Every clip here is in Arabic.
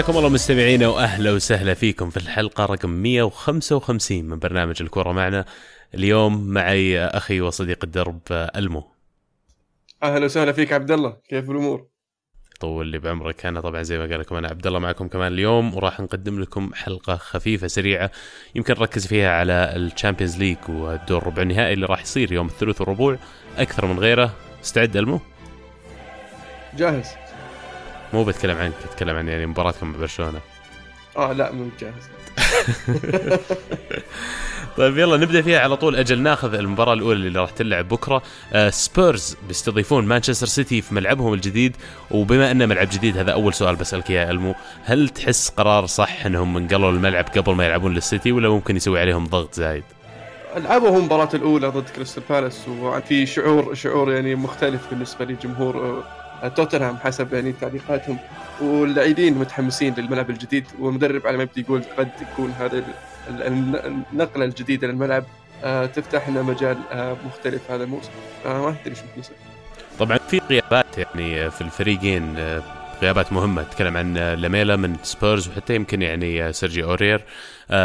حياكم الله مستمعينا وأهلا وسهلا فيكم في الحلقة رقم 155 من برنامج الكره معنا. اليوم معي أخي وصديق الدرب ألمو. أهلا وسهلا فيك عبد الله. كيف الأمور؟ طول لي بعمرك. أنا طبعا زي ما قال لكم أنا عبد الله معكم كمان اليوم وراح نقدم لكم حلقة خفيفة سريعة يمكن نركز فيها على ال Champions League والدور ربع النهائي اللي راح يصير يوم الثلاث والربوع أكثر من غيره استعد ألمو. جاهز. مو بتكلم عنك بتكلم عن يعني مباراتكم مع برشلونه آه لا مو جاهز طيب يلا نبدأ فيها. على طول أجل ناخذ المباراة الأولى اللي راح تلعب بكرة. آه سبيرز بيستضيفون مانشستر سيتي في ملعبهم الجديد. وبما أنه ملعب جديد هذا أول سؤال بسألك يا ألمو. هل تحس قرار صح إنهم انقلوا الملعب قبل ما يلعبون للسيتي ولا ممكن يسوي عليهم ضغط زايد؟ لعبوا هم المباراة الأولى ضد كريستال بالاس وفي شعور شعور يعني مختلف بالنسبة لجمهور توتنهام حسب يعني تعليقاتهم واللاعبين متحمسين للملعب الجديد والمدرب على ما يبدو يقول قد يكون هذا النقلة الجديدة للملعب آه، تفتح لنا مجال آه، مختلف هذا الموسم. ما أدري شو نسوي طبعا في غيابات يعني في الفريقين غيابات مهمة. تكلم عن لاميلا من سبيرز وحتى يمكن يعني سيرجي أورير.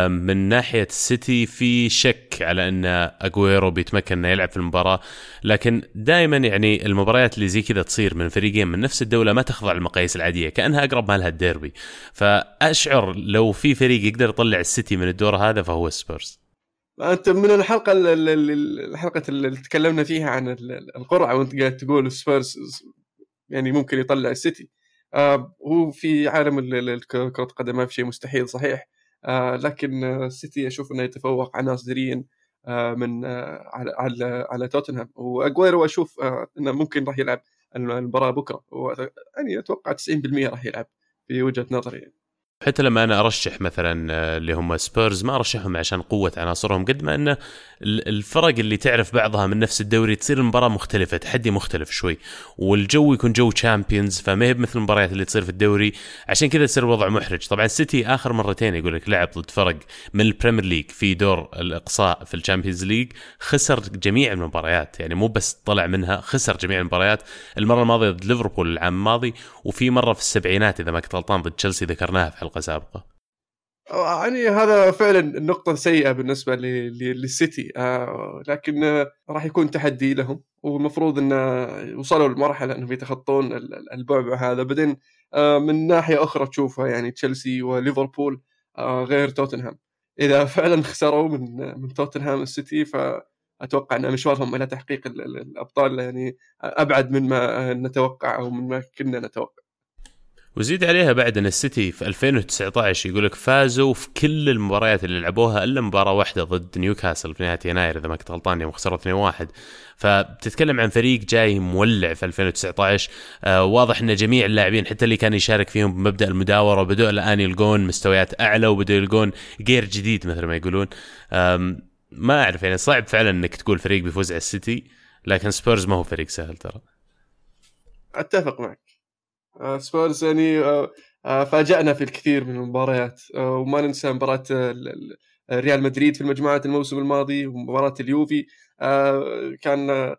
من ناحية السيتي في شك على أن اجويرو بيتمكن أنه يلعب في المباراة لكن دائما يعني المباريات اللي زي كذا تصير من فريقين من نفس الدولة ما تخضع للمقاييس العادية كأنها أقرب ما لها الديربي فأشعر لو في فريق يقدر يطلع السيتي من الدور هذا فهو سبيرز. أنت من الحلقة الحلقة اللي تكلمنا فيها عن القرعة وأنت قاعد تقول سبيرز يعني ممكن يطلع السيتي. آه هو في عالم كرة القدم ما في شيء مستحيل صحيح. لكن السيتي أشوف إنه يتفوق عناصريا آه من آه على على على توتنهام واجويرو أشوف آه إنه ممكن راح يلعب المباراة بكرة يعني أتوقع 90% راح يلعب في وجهة نظري يعني. حتى لما أنا أرشح مثلا آه، اللي هم سبيرز ما أرشحهم عشان قوة عناصرهم قد ما انه الفرق اللي تعرف بعضها من نفس الدوري تصير المباراه مختلفة تحدي مختلف شوي والجو يكون جو Champions فما هي مثل المباريات اللي تصير في الدوري عشان كذا يصير الوضع محرج. طبعا السيتي آخر مرتين يقول لك لعب ضد فرق من ال Premier League في دور الإقصاء في ال Champions League خسر جميع المباريات يعني مو بس طلع منها خسر جميع المباريات. المرة الماضية ضد ليفربول العام الماضي وفي مرة في السبعينات إذا ما كنت غلطان ضد تشيلسي ذكرناها في حلقة سابقة. يعني هذا فعلا النقطة سيئة بالنسبة للسيتي. آه لكن آه راح يكون تحدي لهم. والمفروض إن وصلوا لمرحلة إنهم يتخطون البعبع هذا. بعدين آه من ناحية أخرى تشوفها يعني تشيلسي وليفربول آه غير توتنهام. إذا فعلا خسروا من من توتنهام السيتي فأتوقع إن مشوارهم إلى تحقيق الأبطال يعني أبعد مما نتوقع أو مما كنا نتوقع. وزيد عليها بعد أن السيتي في 2019 يقول لك فازوا في كل المباريات اللي لعبوها إلا مباراة واحدة ضد نيوكاسل في نهاية يناير إذا ما كنت غلطان يوم خسروا 2-1 فبتتكلم عن فريق جاي مولع في 2019 آه واضح أن جميع اللاعبين حتى اللي كان يشارك فيهم بمبدأ المداورة وبدأوا الآن يلقون مستويات أعلى وبدأوا يلقون gear جديد مثل ما يقولون. ما أعرف يعني صعب فعلا إنك تقول فريق بيفوز على السيتي لكن سبيرز ما هو فريق سهل ترى. أتفق معك. سبيرز يعني آه، آه، فاجأنا في الكثير من المباريات. وما ننسى مباراة ريال مدريد في المجموعات الموسم الماضي ومباراة اليوفي. كان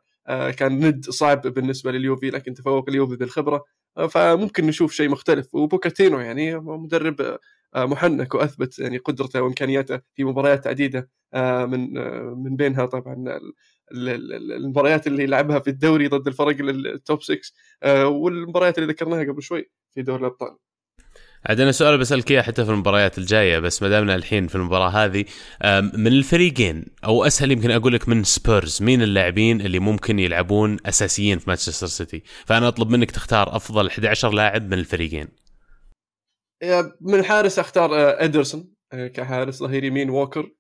كان ند صعب بالنسبة لليوفي لكن تفوق اليوفي بالخبرة. فممكن نشوف شيء مختلف. وبوكاتينو يعني مدرب محنك وأثبت يعني قدرته وإمكانياته في مباريات عديدة من من بينها طبعا. المباريات اللي لعبها في الدوري ضد الفرق التوب 6 آه، والمباريات اللي ذكرناها قبل شوي في دوري الأبطال. عاد أنا سؤال بسألك إياه حتى في المباريات الجاية بس ما دامنا الحين في المباراة هذه من الفريقين أو أسهل يمكن أقول لك من سبيرز مين اللاعبين اللي ممكن يلعبون أساسيين في مانشستر سيتي؟ فأنا أطلب منك تختار أفضل 11 لاعب من الفريقين. من الحارس أختار آه، إدرسون آه، كحارس ظهير يمين ووكر. آه،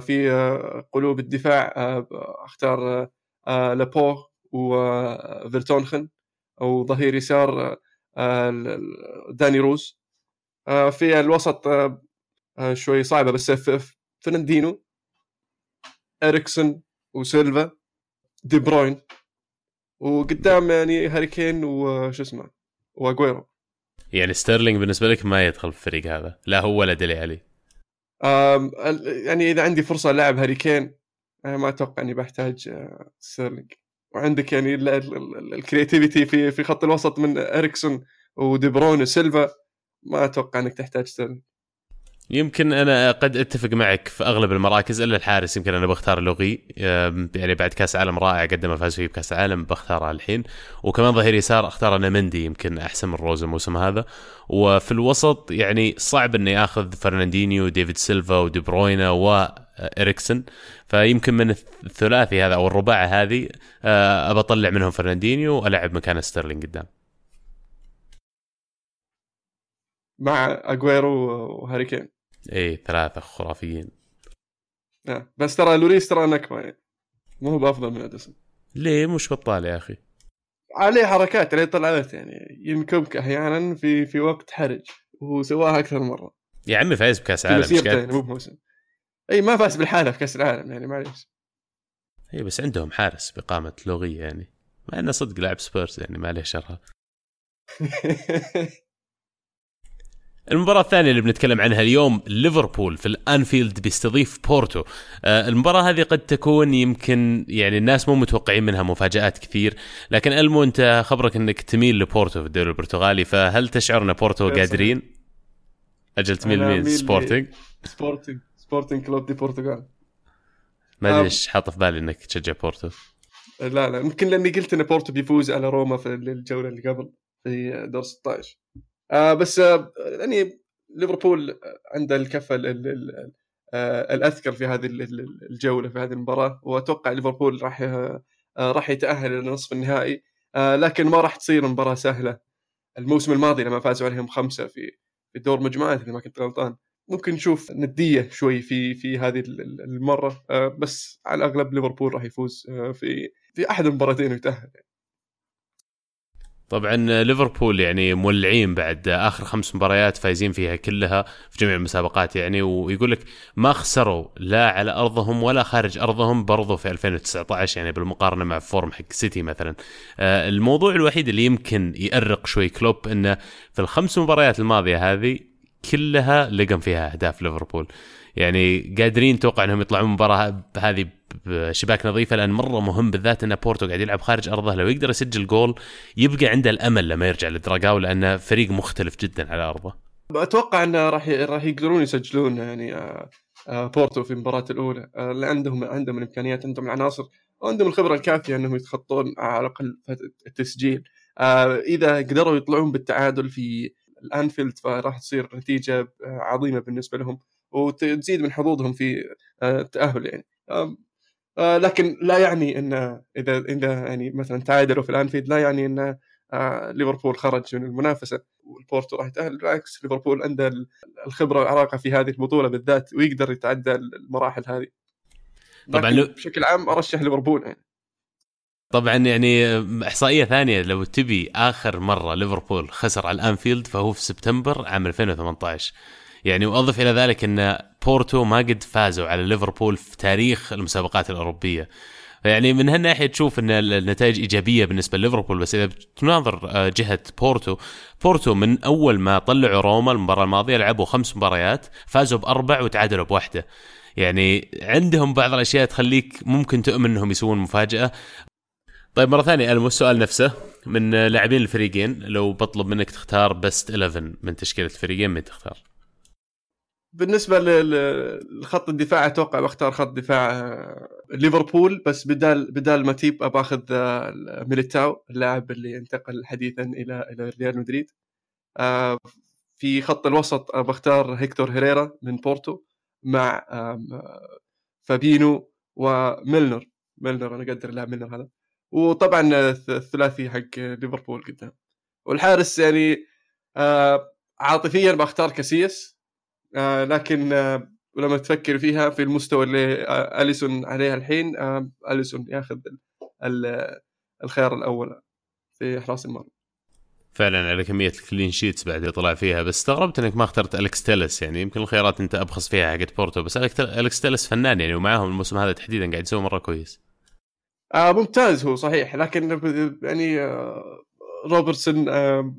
في آه، قلوب الدفاع آه، أختار لابورت وفيرتونخن وظهير يسار داني روز. في الوسط شوي صعبة بس فرناندينو إريكسون وسيلفا دي بروين. وقدام يعني هاري كين وش اسمه وأجويرو. يعني ستيرلينج بالنسبة لك ما يدخل في الفريق هذا؟ لا هو ولا ديلي علي يعني إذا عندي فرصة ألعب هاري كين ما أتوقع إني بحتاج آه، ستيرلينج وعندك يعني ال creativity في في خط الوسط من إريكسون ودي بروين وسيلفا ما أتوقع إنك تحتاج ستيرلينج يمكن أنا قد أتفق معك في أغلب المراكز إلا الحارس يمكن أنا بختار لوريس يعني بعد كأس عالم رائع قدم فاز فيه بكأس العالم بختاره الحين. وكمان ظهير يسار اختار أنا مندي يمكن أحسن من روز الموسم هذا. وفي الوسط يعني صعب إني آخذ فرناندينيو ديفيد سيلفا ودي بروينا وإريكسن فيمكن من الثلاثي هذا أو الرباعه هذه آه، أبى أطلع منهم فرناندينيو وألعب مكان ستيرلينج قدام. مع اجويرو وهاري كين. إيه ثلاثة خرافيين. آه. بس ترى لوريس ترى نكبه يعني مو هو بأفضل من إدرسون. ليه؟ مش بطال يا أخي. عليه حركات عليه طلعات يعني. ينكبك أحيانا في في وقت حرج وهو سواها أكثر مرة. يا عمي فايز بكأس عالم مش يعني مو بموسم. أي ما فاز بلحاله في كأس العالم يعني معليش. اي بس عندهم حارس بقامة لوريس يعني. مع إنه صدق لاعب سبيرز يعني ما عليه شرها. المباراة الثانية اللي بنتكلم عنها اليوم ليفربول في الأنفيلد بيستضيف بورتو آه، المباراة هذه قد تكون يمكن يعني الناس مو متوقعين منها مفاجآت كثير لكن ألمو أنت خبرك إنك تميل لبورتو في الدوري البرتغالي فهل تشعر أن بورتو. قادرين؟ أجل تميل أنا مين؟ أميل ل- سبورتنج؟ سبورتنج سبورتنج كلوب دي برتغال ما أدري. إيش حاط في بالي إنك تشجع بورتو لا لا يمكن لأني قلت إن بورتو بيفوز على روما في الجولة اللي قبل في دور 16 آه بس آه يعني ليفربول عنده الكفة ال- ال- ال- آه الاذكر في هذه ال- ال- الجولة في هذه المباراة. وأتوقع ليفربول راح راح يتأهل إلى نصف النهائي. لكن ما راح تصير مباراة سهلة. الموسم الماضي لما فازوا عليهم خمسة في في دور مجموعات إذا ما كنت غلطان. ممكن نشوف ندية شوي في في هذه ال- ال- المرة. بس على الأغلب ليفربول راح يفوز في في أحد المباراتين ويتأهل. طبعا ليفربول يعني مولعين بعد آخر خمس مباريات فايزين فيها كلها في جميع المسابقات يعني ويقول لك ما خسروا لا على أرضهم ولا خارج أرضهم برضو في 2019 يعني بالمقارنة مع فورم حق سيتي مثلا. آه، الموضوع الوحيد اللي يمكن يأرق شوي كلوب إنه في الخمس مباريات الماضية هذه كلها لقم فيها أهداف ليفربول. يعني قادرين توقع انهم يطلعون المباراه هذه بشباك نظيفة لأن مرة مهم بالذات إن بورتو قاعد يلعب خارج أرضه لو يقدر يسجل جول يبقى عنده الأمل لما يرجع لدراجاو لأنه فريق مختلف جدا على أرضه. أتوقع إنه راح راح يقدرون يسجلون يعني آه، آه، بورتو في المباراة الأولى. آه، اللي عندهم عندهم الإمكانيات عندهم العناصر وعندهم الخبرة الكافية إنهم يتخطون على الأقل التسجيل. إذا قدروا يطلعون بالتعادل في الأنفيلد فراح تصير نتيجة عظيمة بالنسبة لهم. وتزيد من حظوظهم في آه، التأهل يعني. آه، لكن لا يعني إن إذا إذا يعني مثلا تعادلوا في الأنفيلد لا يعني إن آه، ليفربول خرج من المنافسة والبورتو راح يتأهل. بالعكس ليفربول عنده ال- الخبرة والعراقه في هذه البطولة بالذات ويقدر يتعدى المراحل هذه. طبعاً بشكل عام أرشح ليفربول يعني. طبعا يعني إحصائية ثانية لو تبي آخر مرة ليفربول خسر على الأنفيلد فهو في سبتمبر عام 2018 يعني واضف إلى ذلك إن بورتو ما قد فازوا على ليفربول في تاريخ المسابقات الأوروبية. يعني من هالناحية تشوف إن النتائج إيجابية بالنسبة لليفربول بس إذا تناظر آه، جهة بورتو بورتو من أول ما طلعوا روما المباراة الماضية لعبوا خمس مباريات فازوا بأربع وتعادلوا بواحدة. يعني عندهم بعض الأشياء تخليك ممكن تؤمن إنهم يسوون مفاجأة. طيب مرة ثانية الم السؤال نفسه من لاعبين الفريقين لو بطلب منك تختار best 11 من تشكيلة الفريقين من تختار؟ بالنسبة ل- لخط الدفاع أتوقع بختار خط دفاع آه، ليفربول. بس بدال بدال ماتيب باخذ آه، ميليتاو اللاعب اللي انتقل حديثا إلى إلى ريال مدريد. آه، في خط الوسط بختار هيكتور هيريرا من بورتو مع فابينو وميلنر. ميلنر أنا أقدر اللاعب ميلنر هذا. وطبعا الث- الثلاثي حق ليفربول قدام. والحارس يعني عاطفيا بختار كاسياس. آه، لكن آه، لما تفكر فيها في المستوى اللي آه، أليسون عليه الحين آه، أليسون ياخذ ال- ال- الخيار الأول في حراس المرمى. فعلا على كمية ال clean sheets بعد اللي طلع فيها بس استغربت إنك ما اخترت الكس تيلس. يعني يمكن الخيارات أنت أبخص فيها حقت بورتو بس الكس تيلس فنان يعني ومعاهم الموسم هذا تحديدا قاعد يسوي مرة كويس. آه ممتاز هو صحيح. لكن ب- يعني آه روبرتسون آه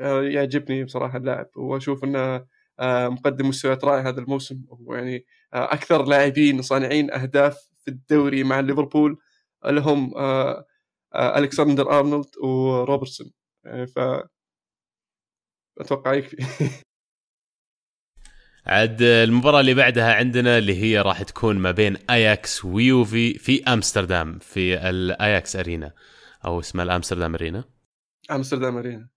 آه يعجبني بصراحة اللاعب. وأشوف إنه آه مقدم مستويات رائعه هذا الموسم. ويعني آه أكثر لاعبين صانعين أهداف في الدوري مع ليفربول لهم آه آه ألكسندر أرنولد وروبرتسون. آه ف أتوقع يكفي. عاد المباراة اللي بعدها عندنا اللي هي راح تكون ما بين اياكس ويوفي في أمستردام في الاياكس ارينا أو اسمها الأمستردام أرينا. أمستردام أرينا.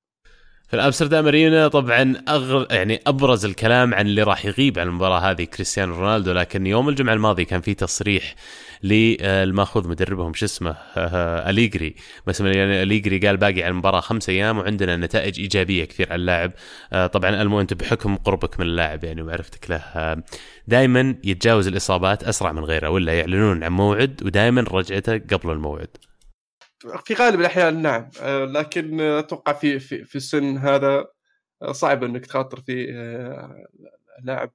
في الأمستردام أرينا طبعا أغر يعني أبرز الكلام عن اللي راح يغيب عن المباراة هذه كريستيانو رونالدو لكن يوم الجمعة الماضي كان في تصريح للماخذ مدربهم شو اسمه؟ أليجري. بس يعني أليجري قال باقي على المباراة خمس أيام وعندنا نتائج إيجابية كثير على اللاعب. آه، طبعا ألمو أنت بحكم قربك من اللاعب يعني ومعرفتك له آه، دائما يتجاوز الإصابات أسرع من غيره ولا يعلنون عن موعد ودائما رجعته قبل الموعد. في غالب الأحيان نعم. آه، لكن أتوقع في في, في السن هذا صعب إنك تخاطر في لاعب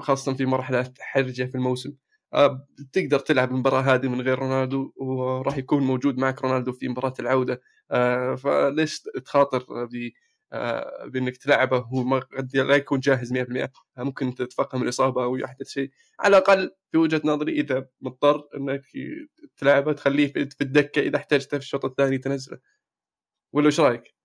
خاصه في مرحلة حرجة في الموسم. آه، تقدر تلعب المباراة هذه من غير رونالدو وراح يكون موجود معك رونالدو في مباراة العودة. آه، فليش تخاطر آه، بإنك تلعبه وهو قد لا يكون جاهز 100% ممكن تتفقم الإصابة أو يحدث شيء على الأقل في وجهة نظري إذا مضطر إنك تلعبه تخليه في الدكة إذا احتجته في الشوط الثاني تنزله ولا إيش رأيك؟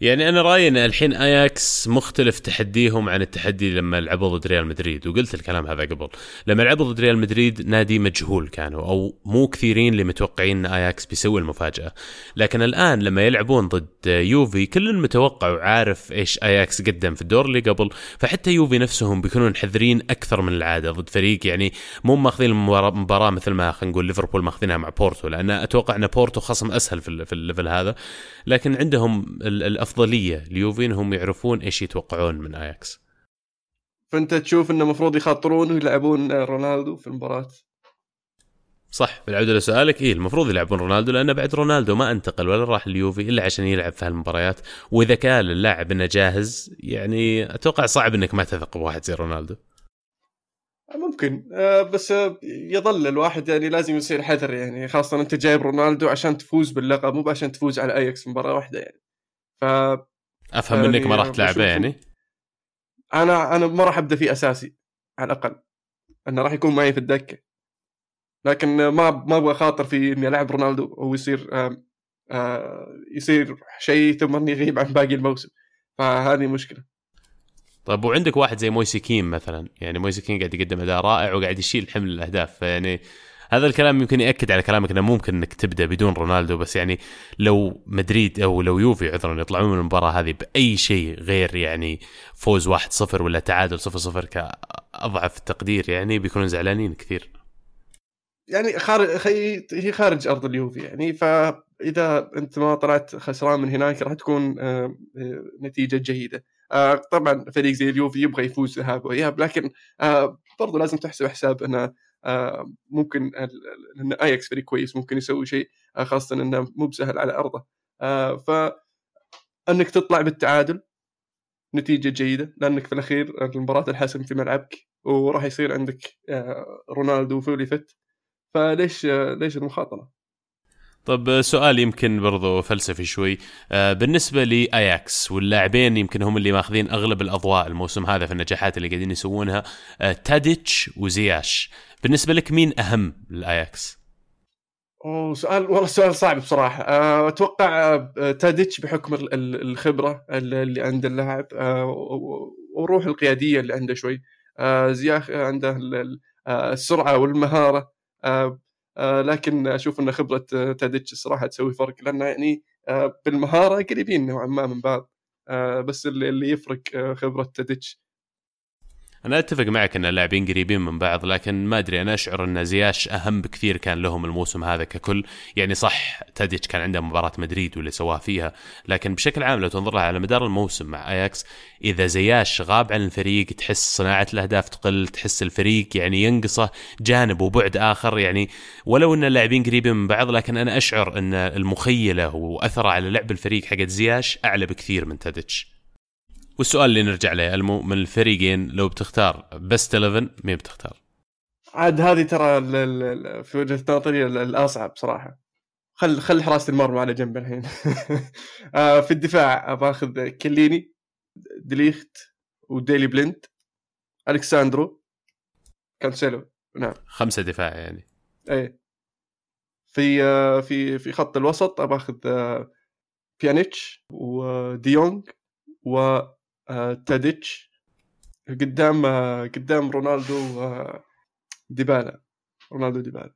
يعني أنا رأيي إن الحين اياكس مختلف تحديهم عن التحدي لما لعبوا ضد ريال مدريد وقلت الكلام هذا قبل. لما لعبوا ضد ريال مدريد نادي مجهول كانوا أو مو كثيرين اللي متوقعين إن اياكس بيسوي المفاجأة. لكن الآن لما يلعبون ضد يوفي كل متوقع وعارف إيش اياكس قدم في الدور اللي قبل. فحتى يوفي نفسهم بيكونون حذرين أكثر من العادة ضد فريق يعني مو ماخذين المباراه مثل ما خلينا نقول ليفربول ماخذينها مع بورتو لأن أتوقع إن بورتو خصم أسهل في ال level هذا. لكن عندهم الأفضلية. ليوفي انهم يعرفون إيش يتوقعون من اياكس فأنت تشوف إنه المفروض يخاطرون ويلعبون رونالدو في المباراة. صح بالعودة لسؤالك إيه المفروض يلعبون رونالدو لأن بعد رونالدو ما انتقل ولا راح اليوفي إلا عشان يلعب في هالمباريات. وإذا كان اللاعب إنه جاهز يعني أتوقع صعب إنك ما تثق بواحد زي رونالدو. ممكن آه، بس يظل الواحد يعني لازم يصير حذر يعني خاصة أنت جايب رونالدو عشان تفوز باللقب مو عشان تفوز على اياكس مباراة واحدة يعني. ف أفهم منك ما راح تلعبه يعني أنا أنا ما راح أبدأ فيه أساسي على الأقل. أنه راح يكون معي في الدكة. لكن ما ما أبغى خاطر في إني ألعب رونالدو ويصير آآ آآ يصير شيء ثم إني يغيب عن باقي الموسم. فهذه مشكلة. طيب وعندك واحد زي مويسي كين مثلا. يعني مويسي كين قاعد يقدم أداء رائع وقاعد يشيل حمل الأهداف. فيعني هذا الكلام يمكن يأكد على كلامك إنه ممكن إنك تبدأ بدون رونالدو بس يعني لو مدريد أو لو يوفي عذرا يطلعون من المباراة هذه بأي شيء غير يعني فوز 1-0 ولا تعادل 0-0 كأضعف التقدير يعني بيكونون زعلانين كثير. يعني خارج هي خارج أرض اليوفي يعني فإذا أنت ما طلعت خسران من هناك راح تكون آه، آه، نتيجة جيدة. آه، طبعا فريق زي اليوفي يبغى يفوز ذهاب واياب لكن برضو لازم تحسب حساب إنه ممكن لأن اياكس فريق كويس ممكن يسوي شيء آه، خاصة إنه مو بسهل على أرضه آه، ف أنك تطلع بالتعادل نتيجة جيدة لأنك في الأخير المباراة الحسم في ملعبك وراح يصير عندك رونالدو fully fit فليش ليش المخاطرة؟ طب سؤال يمكن برضو فلسفي شوي. بالنسبة لأياكس واللاعبين يمكن هم اللي ماخذين أغلب الأضواء الموسم هذا في النجاحات اللي قاعدين يسوونها. تاديتش وزياش. بالنسبة لك مين أهم للاياكس؟ أوه سؤال والله سؤال صعب بصراحة. آه، أتوقع آه، تاديتش بحكم الخبرة اللي عند اللاعب آه، والروح القيادية اللي عنده شوي. زياخ عنده السرعة والمهارة. لكن أشوف إن خبرة تاديتش الصراحه تسوي فرق لأنه يعني بالمهارة قريبين نوعا ما من بعض. بس اللي يفرق خبرة تاديتش أنا أتفق معك إن اللاعبين قريبين من بعض لكن ما أدري أنا أشعر إن زياش أهم بكثير كان لهم الموسم هذا ككل. يعني صح تاديتش كان عنده مباراة مدريد واللي سواه فيها لكن بشكل عام لو تنظر لها على مدار الموسم مع أياكس إذا زياش غاب عن الفريق تحس صناعة الأهداف تقل تحس الفريق يعني ينقصه جانب وبعد آخر. يعني ولو إن اللاعبين قريبين من بعض لكن أنا أشعر إن المخيلة وأثره على لعب الفريق حق زياش أعلى بكثير من تاديتش والسؤال اللي نرجع له المو من الفريقين لو بتختار best 11 مين بتختار؟ عاد هذه ترى في وجهة نظري الأصعب صراحة. خل خل حراسه المرمى على جنب الحين. آه، في الدفاع باخذ كليني دليخت وديلي بليند ألكساندرو كانسيلو. نعم. خمسة دفاع يعني. إيه. في آه، في في خط الوسط باخذ بيانيتش وديونج وتاديتش قدام قدام رونالدو وديبالا رونالدو ديبالا.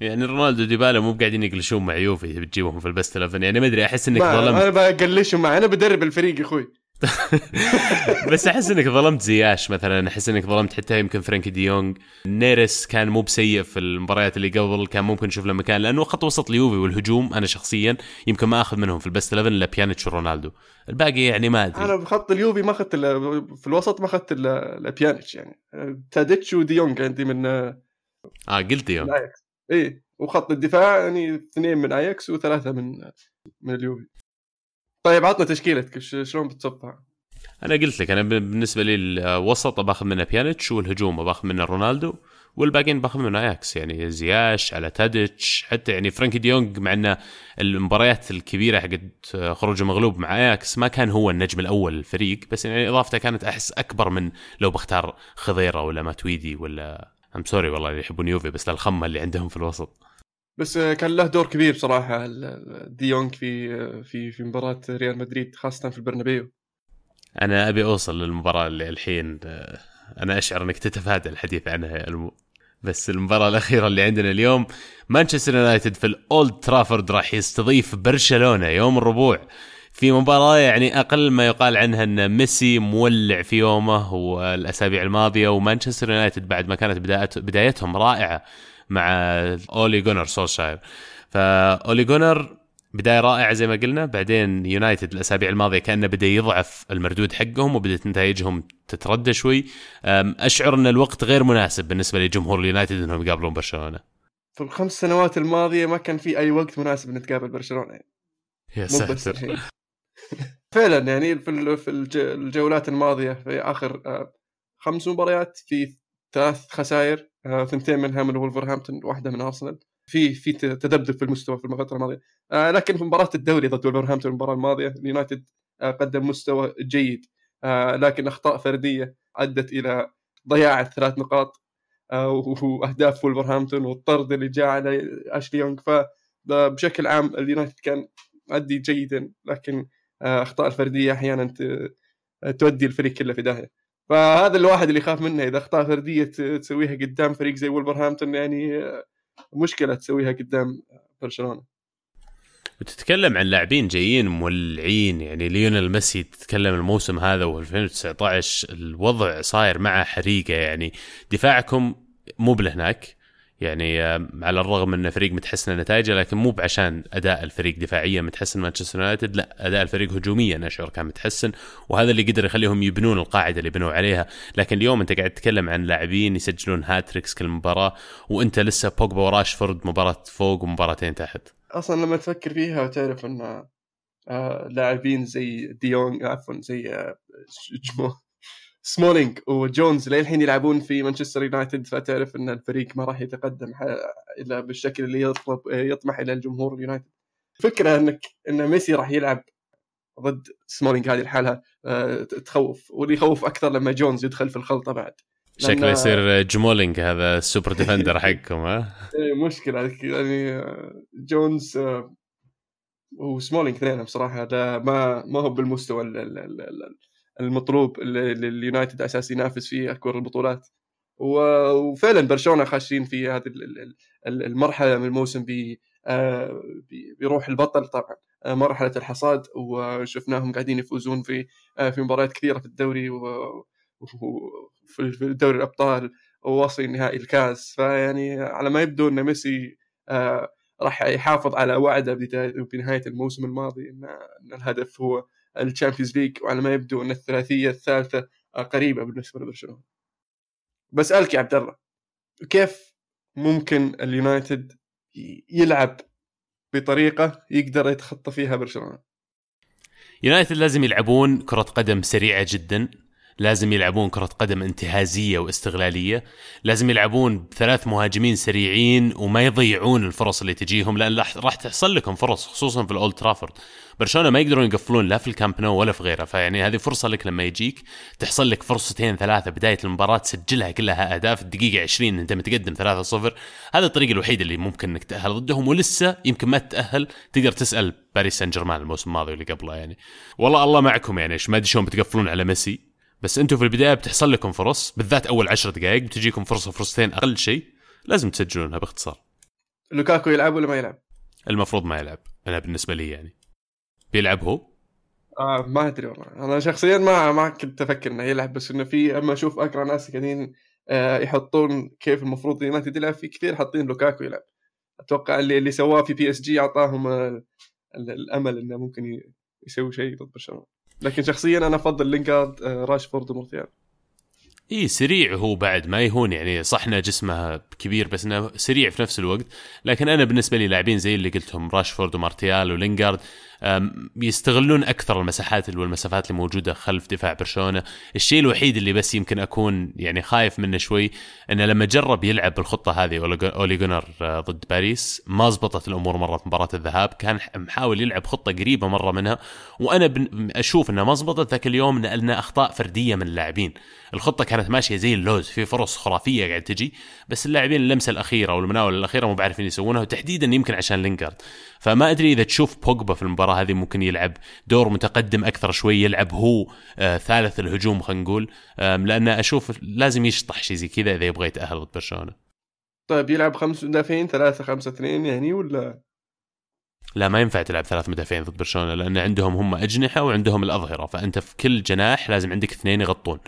يعني رونالدو ديبالا مو قاعدين يقلشون مع يوفي بتجيبهم في ال best 11 يعني ما أدري أحس إنك ظلمت أنا بقلشهم مع أنا بدرب الفريق يا أخوي. بس أحس إنك ظلمت زياش مثلا. أحس إنك ظلمت حتى يمكن فرانكي دي يونغ. نيرس كان مو بسيء في المباريات اللي قبل كان ممكن نشوف له مكان لأنه خط وسط اليوفي والهجوم أنا شخصيا يمكن ما أخذ منهم في ال best 11 إلا بيانيتش ورونالدو. الباقي يعني ما أدري. أنا بخط اليوفي ما أخذت في الوسط ما أخذت الا بيانيتش يعني. تاديتش ودي يونغ عندي من آه قلت دي يونغ اي وخط الدفاع يعني اثنين من آياكس وثلاثة من من اليوفي. طيب عطنا تشكيلتك شلون بتصفها؟ أنا قلت لك أنا بالنسبة لي الوسط باخذ منه بيانيتش والهجوم باخذ منه رونالدو والباقيين باخذ منه أياكس يعني زياش على تاديتش حتى يعني فرانكي ديونج مع إنه المباريات الكبيرة حقت خروجه مغلوب مع أياكس ما كان هو النجم الأول للفريق بس يعني إضافته كانت أحس أكبر من لو بختار خضيرة ولا ماتويدي ولا I'm sorry والله اللي يحبون يوفي بس الخمة اللي عندهم في الوسط بس كان له دور كبير بصراحة. ديونج في في في مباراة ريال مدريد خاصة في البرنابيو. أنا أبي أوصل للمباراة اللي الحين أنا أشعر أنك تتفادى الحديث عنها يا المو. بس المباراة الأخيرة اللي عندنا اليوم مانشستر يونايتد في الأولد ترافورد راح يستضيف برشلونة يوم الربوع. في مباراة يعني أقل ما يقال عنها أن ميسي مولع في يومه والأسابيع الماضية ومانشستر يونايتد بعد ما كانت بدايتهم رائعة. مع أولي جونر سولشاير. فأولي جونر بداية رائعة زي ما قلنا بعدين يونايتد الأسابيع الماضية كأنه بدأ يضعف المردود حقهم وبدأت نتائجهم تتردى شوي. أشعر أن الوقت غير مناسب بالنسبة لجمهور اليونايتد إنهم يقابلون برشلونة. في الخمس سنوات الماضية ما كان في أي وقت مناسب نتقابل برشلونة. يعني. يا ساتر. فعلا يعني في الجولات الماضية في آخر آه، خمس مباريات في ثلاث خسائر. ثنتين منها من ولفرهامبتون واحدة من أرسنال. في في تذبذب في المستوى في الفترة الماضية. آه لكن في مباراة الدوري ضد ولفرهامبتون المباراة الماضية اليونايتد آه قدم مستوى جيد. آه لكن أخطاء فردية أدت إلى ضياع الثلاث نقاط. آه وأهداف ولفرهامبتون والطرد اللي جاء على أشلي يونغ. فبشكل عام اليونايتد كان ادي جيدا لكن آه أخطاء الفردية أحيانا تودي الفريق كله في داهيه فهذا الواحد اللي يخاف منه إذا أخطاء فردية تسويها قدام فريق زي ولفرهامبتون يعني مشكلة تسويها قدام برشلونة. وتتكلم عن لاعبين جايين مولعين يعني ليونيل ميسي تتكلم الموسم هذا و2019 الوضع صاير معه حريقة يعني. دفاعكم مو بلهناك؟ يعني على الرغم إن فريق متحسن نتائجه لكن مو بعشان أداء الفريق دفاعيا متحسن مانشستر يونايتد لا أداء الفريق هجوميا اشعر كان متحسن وهذا اللي قدر يخليهم يبنون القاعدة اللي بنوا عليها. لكن اليوم أنت قاعد تتكلم عن لاعبين يسجلون hat-tricks كل مباراة وأنت لسه بوجبا وراشفورد مباراة فوق ومباراتين تحت. أصلا لما تفكر فيها وتعرف إن آه لاعبين زي ديونج عفوا زي آه سمولينج وجونز للحين يلعبون في مانشستر يونايتد فتعرف إن الفريق ما راح يتقدم إلا بالشكل اللي يطلب يطمح إلى الجمهور اليونايتد. فكرة انك إن ميسي راح يلعب ضد سمولينج هذه الحالة آه، تخوف واللي يخوف أكثر لما جونز يدخل في الخلطة بعد. شكله يصير جمولينج هذا ال super defender حقكم ها؟ إيه، مشكلة يعني آه، جونز آه، وسمولينج اثنين بصراحه ما ما هو بالمستوى المطلوب اللي اليونايتد أساس ينافس فيه اكبر البطولات. وفعلا برشلونة خاشين في هذه المرحلة من الموسم آه، بروح البطل طبعا. آه، مرحلة الحصاد وشفناهم قاعدين يفوزون في آه، في مباريات كثيرة في الدوري وفي دوري الأبطال ووصل نهائي الكاس. فيعني على ما يبدو إن ميسي راح يحافظ على وعده بنهاية الموسم الماضي إن الهدف هو ال Champions League وعلى ما يبدو أن الثلاثية الثالثة قريبة بالنسبة لبرشلونة. بسالك يا عبد الله كيف ممكن اليونايتد يلعب بطريقة يقدر يتخطى فيها برشلونة؟ يونايتد لازم يلعبون كرة قدم سريعة جدا. لازم يلعبون كرة قدم انتهازية واستغلالية لازم يلعبون بثلاث مهاجمين سريعين وما يضيعون الفرص اللي تجيهم لأن راح تحصل لكم فرص خصوصا في الأولد ترافورد. برشلونة ما يقدرون يقفلون لا في الكامب نو ولا في غيره فيعني هذه فرصة لك لما يجيك. تحصل لك فرصتين ثلاثة بداية المباراة تسجلها كلها أهداف الدقيقة 20 أنت متقدم 3-0 هذا الطريق الوحيد اللي ممكن إنك تأهل ضدهم ولسه يمكن ما تتاهل تقدر تسأل باريس سان جيرمان الموسم الماضي واللي قبله يعني. والله الله معكم يعني ما أدري شلون بتقفلون على ميسي. بس أنتم في البداية بتحصل لكم فرص بالذات أول 10 دقائق بتجيكم فرصة فرصتين أقل شيء لازم تسجلونها باختصار. لوكاكو يلعب ولا ما يلعب؟ المفروض ما يلعب أنا بالنسبة لي يعني. بيلعب هو؟ آه ما أدري والله. أنا شخصيا ما ما كنت أفكر إنه يلعب بس إنه في أما أشوف أقرأ ناس قاعدين آه يحطون كيف المفروض يونايتد يلعب في كثير حاطين لوكاكو يلعب. أتوقع اللي اللي سواه في بي اس جي أعطاهم الأمل إنه ممكن يسوي شيء ضد برشلونة. لكن شخصيا أنا أفضل لينكارد آه راشفورد ومرتيال إي سريع هو بعد ما يهون يعني صح انه جسمه كبير بس إنه سريع في نفس الوقت. لكن أنا بالنسبة لي لاعبين زي اللي قلتهم راشفورد ومارتيال ولينجارد يستغلون أكثر المساحات والمسافات اللي موجودة خلف دفاع برشلونة، الشيء الوحيد اللي بس يمكن أكون يعني خايف منه شوي إنه لما جرب يلعب بالخطة هذه أولي جونر آه، ضد باريس ما زبطت الأمور مرة في مباراة الذهاب، كان محاول يلعب خطة قريبة مرة منها. وأنا أشوف إنها ما زبطت ذاك اليوم لأن أخطاء فردية من اللاعبين، الخطة كانت ماشية زي اللوز في فرص خرافية قاعد تجي بس اللاعبين اللمسة الأخيرة والمناوله الأخيرة مو بعرفين يسوونها وتحديدا يمكن عشان لينجارد. فما أدري إذا تشوف بوجبا في المباراة هذه ممكن يلعب دور متقدم أكثر شوي يلعب هو آه ثالث الهجوم خلينا نقول لأن أشوف لازم يشطح شيء زي كذا إذا يبغى يتأهل ضد برشلونة. طيب يلعب خمس مدافعين ثلاثة خمسة اثنين يعني ولا؟ لا ما ينفع تلعب ثلاث مدافعين ضد برشلونة لأن عندهم هم أجنحة وعندهم الأظهرة فأنت في كل جناح لازم عندك اثنين يغطون.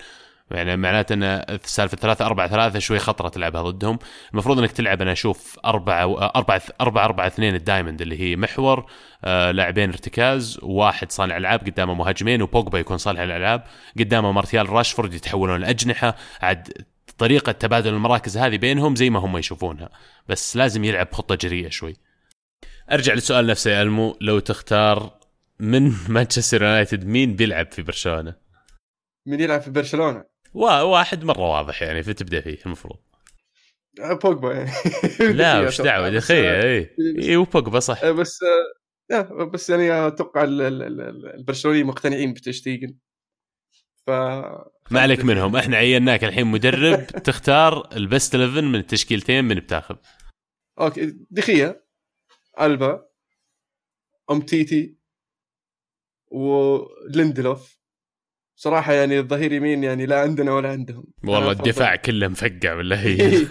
يعني معناته إن سالفة 3 4 3 شوي خطره تلعبها ضدهم. المفروض إنك تلعب أنا أشوف 4 4 4 4 2 الدايموند اللي هي محور آه لاعبين ارتكاز وواحد صانع ألعاب قدامه مهاجمين وبوجبا يكون صانع الالعاب قدامه مارتيال راشفورد يتحولون الاجنحه عاد طريقة تبادل المراكز هذه بينهم زي ما هم يشوفونها. بس لازم يلعب خطة جريئة شوي. أرجع للسؤال نفسه يا ألمو. لو تختار من مانشستر يونايتد مين بيلعب في برشلونة؟ مين يلعب في برشلونة؟ واحد مرة واضح يعني فتبدأ فيه المفروض. آه، بوجبا يعني. لا وش دعوة؟ يا أخي إي. إي وبوجبا صح. آه، بس آه، بس يعني أتوقع البرشلونيين مقتنعين بتشتيجن ف ما عليك منهم. إحنا عيناك الحين مدرب تختار البست 11 من التشكيلتين من بتاخذ. okay دي خيا ألبا ام تيتي وليندلوف صراحة يعني الظهير يمين يعني لا عندنا ولا عندهم. والله الدفاع كله مفقع ولا هي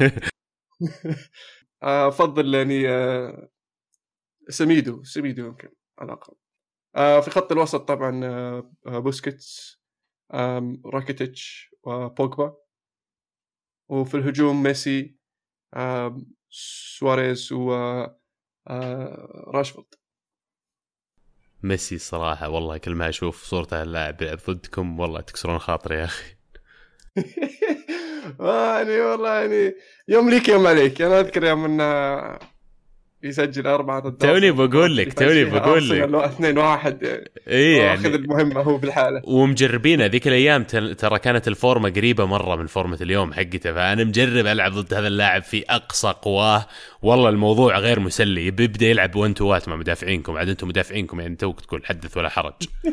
أفضل يعني آه، سميدو سميدو يمكن على الأقل. آه، في خط الوسط طبعا آه، بوسكيتس راكيتيتش وبوجبا وفي الهجوم ميسي سواريز و راشفورد. ميسي الصراحه والله كل ما أشوف صورته اللاعب يلعب ضدكم والله تكسرون خاطري يا أخي. يعني والله يعني يوم ليك يوم عليك. أنا أذكر يوم إنه يسجل أربعة ضد توني بقول لك توني بقول لك. اثنين واحد. اي يعني اخذ المهمة هو بالحالة. ومجربين هذيك الأيام ترى كانت الفورمة قريبة مرة من فورمة اليوم حقته فأنا مجرب ألعب ضد هذا اللاعب في أقصى قواه. والله الموضوع غير مسلي بيبدا يلعب 1 two مع مدافعينكم. عاد أنتم مدافعينكم يعني توك تقول حدث ولا حرج.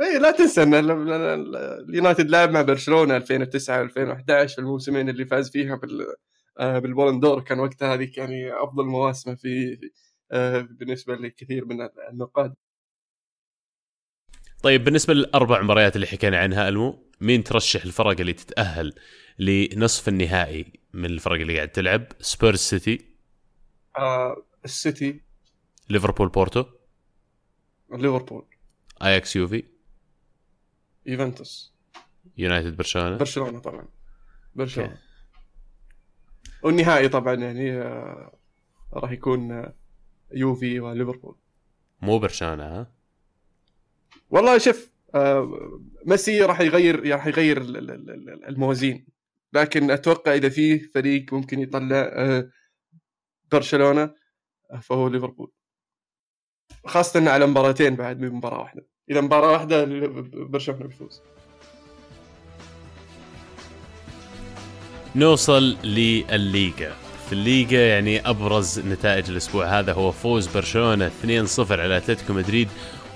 اي لا تنسى إن اليونايتد لعب مع برشلونة 2009 و2011 في الموسمين اللي فاز فيها بال بالبولندور كان وقتها هذيك يعني أفضل مواسمة في آه، بالنسبة لكثير من النقاد. طيب بالنسبة للأربع مباريات اللي حكينا عنها ألمو مين ترشح الفرق اللي تتأهل لنصف النهائي من الفرق اللي قاعد تلعب؟ سبيرز سيتي؟ آه السيتي. ليفربول بورتو؟ ليفربول. أياكس يوفي؟ يوفنتوس. يونايتد برشلونة؟ برشلونة طبعا. برشلونة. والنهائي طبعا يعني آه، راح يكون آه، يوفي وليفربول. مو برشلونة ها؟ والله شوف آه، ميسي راح يغير راح يغير الموازين. لكن أتوقع إذا في فريق ممكن يطلع برشلونة فهو ليفربول. خاصة على مباراتين بعد من مباراة واحدة. إذا مباراة واحدة برشلونة بيفوز. نوصل للليغا. في الليغا يعني أبرز نتائج الأسبوع هذا هو فوز برشلونة 2-0 على أتلتيكو مدريد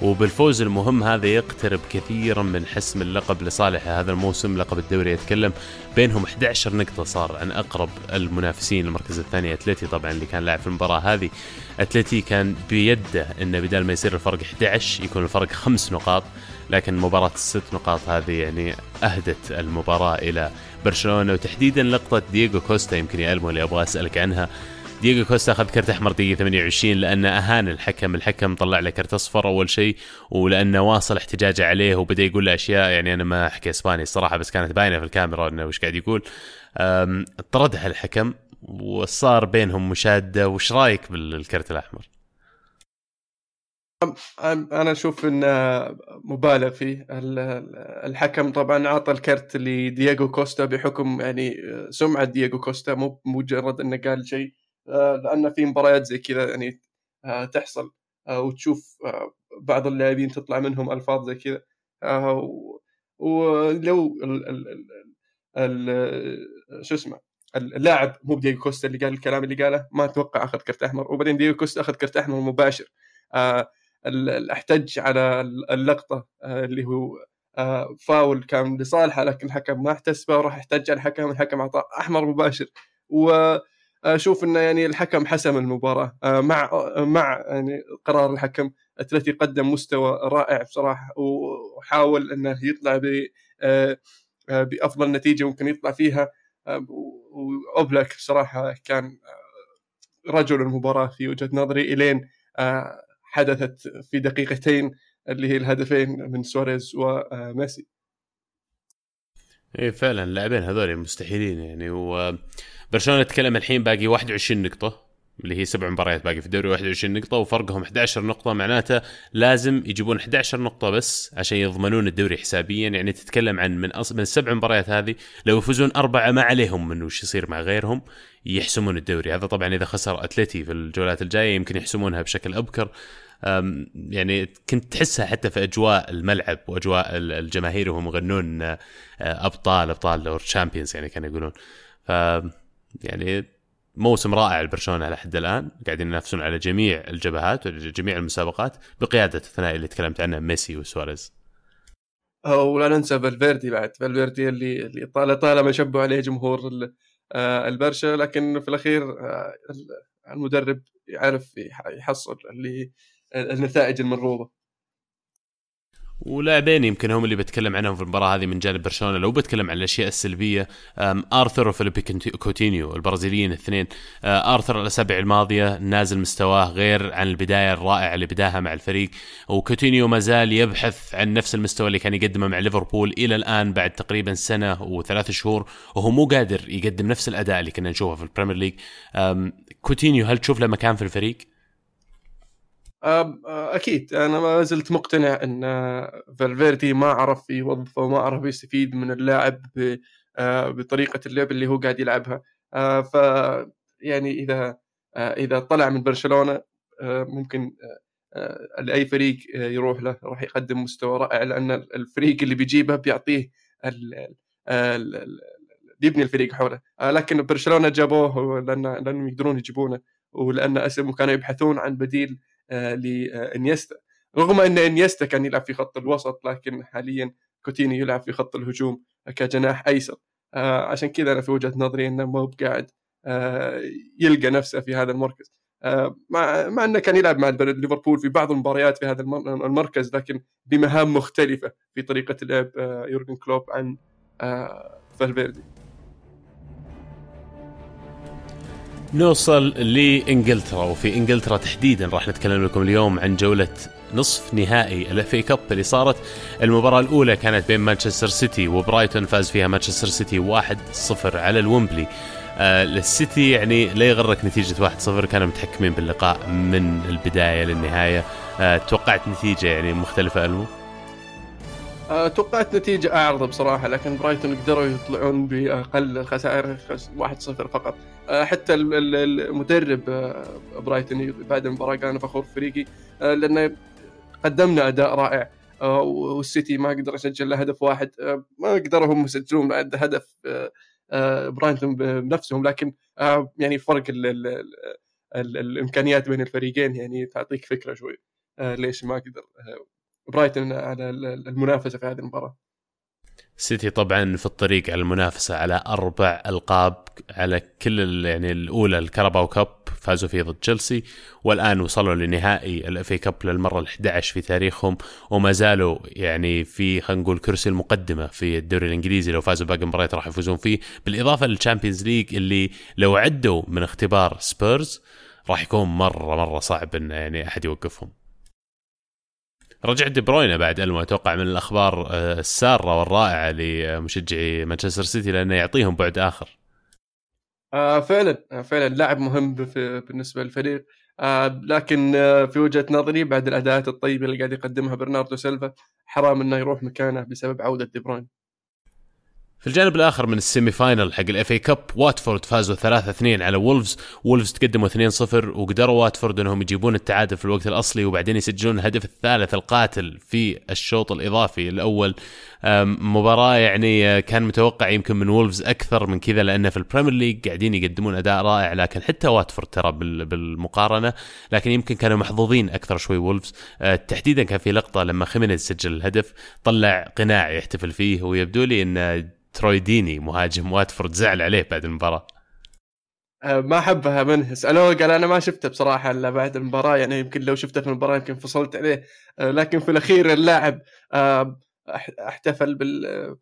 وبالفوز المهم هذا يقترب كثيرا من حسم اللقب لصالح هذا الموسم لقب الدوري يتكلم بينهم 11 نقطة صار عن أقرب المنافسين المركز الثاني أتلتي. طبعا اللي كان لاعب في المباراة هذه أتلتي كان بيده أنه بدال ما يصير الفرق 11 يكون الفرق خمس نقاط. لكن مباراة الست نقاط هذه يعني أهدت المباراة إلى برشلونة وتحديدا لقطة دييغو كوستا يمكن يا ألمو اللي أبغى أسألك عنها دييغو كوستا أخذ كرت أحمر دقيقة 28 لأنه أهان الحكم، الحكم طلع له كرت أصفر أول شيء ولأنه واصل احتجاجه عليه وبدأ يقول له أشياء يعني أنا ما أحكي إسباني الصراحة بس كانت باينة في الكاميرا إنه وش قاعد يقول. طردها الحكم وصار بينهم مشادة وش رأيك بالكرت الأحمر؟ أنا أشوف إنه مبالغ فيه. الحكم طبعا اعطى الكرت لدييغو كوستا بحكم يعني سمعة دييغو كوستا مو مجرد إنه قال شيء آه، لأن في مباريات زي كذا يعني آه، تحصل آه، وتشوف بعض اللاعبين تطلع منهم ألفاظ زي كذا. ولو شو اسمه اللاعب مو بديجو كوستا اللي قال الكلام اللي قاله ما أتوقع أخذ كرت أحمر. وبعدين ديجو كوستا أخذ كرت أحمر مباشر. احتج على اللقطة اللي هو فاول كان لصالحه لكن الحكم ما احتسبه وراح احتج على الحكم الحكم أعطاه أحمر مباشر. و أشوف إنه يعني الحكم حسم المباراة آه، مع مع يعني قرار الحكم اتلتي قدم مستوى رائع بصراحة وحاول إنه يطلع ب آه، آه، بأفضل نتيجة ممكن يطلع فيها وأوبلاك بصراحة كان رجل المباراة في وجهة نظري إلين حدثت في دقيقتين اللي هي الهدفين من سواريز وميسي. إيه فعلا اللاعبين هذول مستحيلين يعني و برشلونة تكلم الحين باقي 21 نقطة. اللي هي سبع مباريات باقي في الدوري 21 نقطة وفرقهم 11 نقطة. معناته لازم يجيبون 11 نقطة بس عشان يضمنون الدوري حسابيا. يعني تتكلم عن من أص... من السبع مباريات هذه لو يفوزون أربعة ما عليهم من وش يصير مع غيرهم يحسمون الدوري. هذا طبعا إذا خسر أتلتي في الجولات الجاية يمكن يحسمونها بشكل أبكر. يعني كنت تحسها حتى في أجواء الملعب وأجواء الجماهير وهم يغنون أبطال أبطال or champions يعني كانوا يقولون. ف يعني موسم رائع لبرشلونه لحد الآن قاعدين ينافسون على جميع الجبهات وجميع المسابقات بقيادة الثنائي اللي تكلمت عنه ميسي وسواريز. ولا ننسى فالفيردي بعد. فالفيردي اللي اللي طالما شبوا عليه جمهور آه، البرشا لكن في الأخير آه، المدرب يعرف يحصل اللي النتائج المرغوبه ولاعبين يمكن هم اللي بتكلم عنهم في المباراة هذه من جانب برشلونة. لو بتكلم عن الأشياء السلبية آرثر وفيليبي كوتينيو البرازيليين الاثنين. آه، آرثر الأسابيع الماضية نازل مستواه غير عن البداية الرائعة اللي بداها مع الفريق. وكوتينيو ما زال يبحث عن نفس المستوى اللي كان يقدمه مع ليفربول إلى الآن بعد تقريبا سنة وثلاث شهور وهو مو قادر يقدم نفس الأداء اللي كنا نشوفه في ال Premier League. كوتينيو هل تشوف له مكان في الفريق؟ أكيد أنا ما زلت مقتنع إن فالفيردي ما عرف يوظفه وما عرف يستفيد من اللاعب بطريقة اللعب اللي هو قاعد يلعبها. ف يعني إذا إذا طلع من برشلونة ممكن لأي فريق يروح له راح يقدم مستوى رائع لأن الفريق اللي بيجيبه بيعطيه بيبني الفريق حوله. لكن برشلونة جابوه لأن لأنهم يقدرون يجيبونه ولأن اسم كانوا يبحثون عن بديل لإنيستا. رغم أن إنيستا كان يلعب في خط الوسط لكن حاليا كوتيني يلعب في خط الهجوم كجناح أيسر. آه، عشان كذا أنا في وجهة نظري أنه مو قاعد آه، يلقى نفسه في هذا المركز. مع مع أنه كان يلعب مع ليفربول في بعض المباريات في هذا المركز لكن بمهام مختلفة في طريقة لعب يورجن كلوب عن فالفيردي. نوصل لإنجلترا وفي إنجلترا تحديدا راح نتكلم لكم اليوم عن جولة نصف نهائي ال FA Cup اللي صارت. المباراة الأولى كانت بين مانشستر سيتي وبرايتون فاز فيها مانشستر سيتي 1-0 على الومبلي. آه السيتي يعني لا يغرك نتيجة 1-0 كانوا متحكمين باللقاء من البداية للنهاية. آه توقعت نتيجة يعني مختلفة ألمو؟ آه، توقعت نتيجة أعرض بصراحة لكن برايتون قدروا يطلعون بأقل الخسائر 1-0 فقط. آه، حتى المدرب آه، برايتون بعد المباراة قال أنا فخور فريقي لأن قدمنا أداء رائع والسيتي ما قدر يسجل له هدف واحد ما قدروا هم يسجلون هدف برايتون بنفسهم لكن يعني فرق ال ال ال الإمكانيات بين الفريقين يعني تعطيك فكرة شوي ليش ما قدر برايتون على المنافسة في هذه المباراة. سيتي طبعا في الطريق على المنافسة على أربع ألقاب على كل يعني الأولى ال Carabao Cup فازوا فيه ضد تشيلسي والآن وصلوا لنهائي ال FA Cup للمرة ال11 في تاريخهم وما زالوا يعني في خلينا نقول كرسي المقدمة في الدوري الإنجليزي. لو فازوا باقي المباريات راح يفوزون فيه. بالإضافة لل Champions League اللي لو عدوا من اختبار سبيرز راح يكون مرة مرة صعب إن يعني أحد يوقفهم. رجع دي بروينا بعد المو أتوقع من الأخبار آه، السارة والرائعة لمشجعي مانشستر سيتي لأنه يعطيهم بعد آخر. آه فعلا آه فعلا لاعب مهم بالنسبة للفريق. آه لكن آه في وجهة نظري بعد الأداءات الطيبة اللي قاعد يقدمها برناردو سيلفا حرام إنه يروح مكانه بسبب عودة دي بروين في الجانب الآخر من ال semi final حق ال FA Cup واتفورد فازوا 3 2 على وولفز. وولفز تقدموا 2 0 وقدروا واتفورد إنهم يجيبون التعادل في الوقت الأصلي وبعدين يسجلون الهدف الثالث القاتل في الشوط الإضافي الأول. مباراة يعني كان متوقع يمكن من وولفز أكثر من كذا لأن في ال Premier League قاعدين يقدمون أداء رائع لكن حتى واتفورد ترى بالمقارنة لكن يمكن كانوا محظوظين أكثر شوي وولفز. أه، تحديدا كان في لقطة لما خيمينيز سجل الهدف طلع قناع يحتفل فيه ويبدو لي إن تروي ديني مهاجم واتفورد زعل عليه بعد المباراة. أه، ما حبها منه. سألوه قال أنا ما شفته بصراحة إلا بعد المباراة يعني يمكن لو شفته في المباراة يمكن فصلت عليه. أه، لكن في الأخير اللاعب أه، احتفل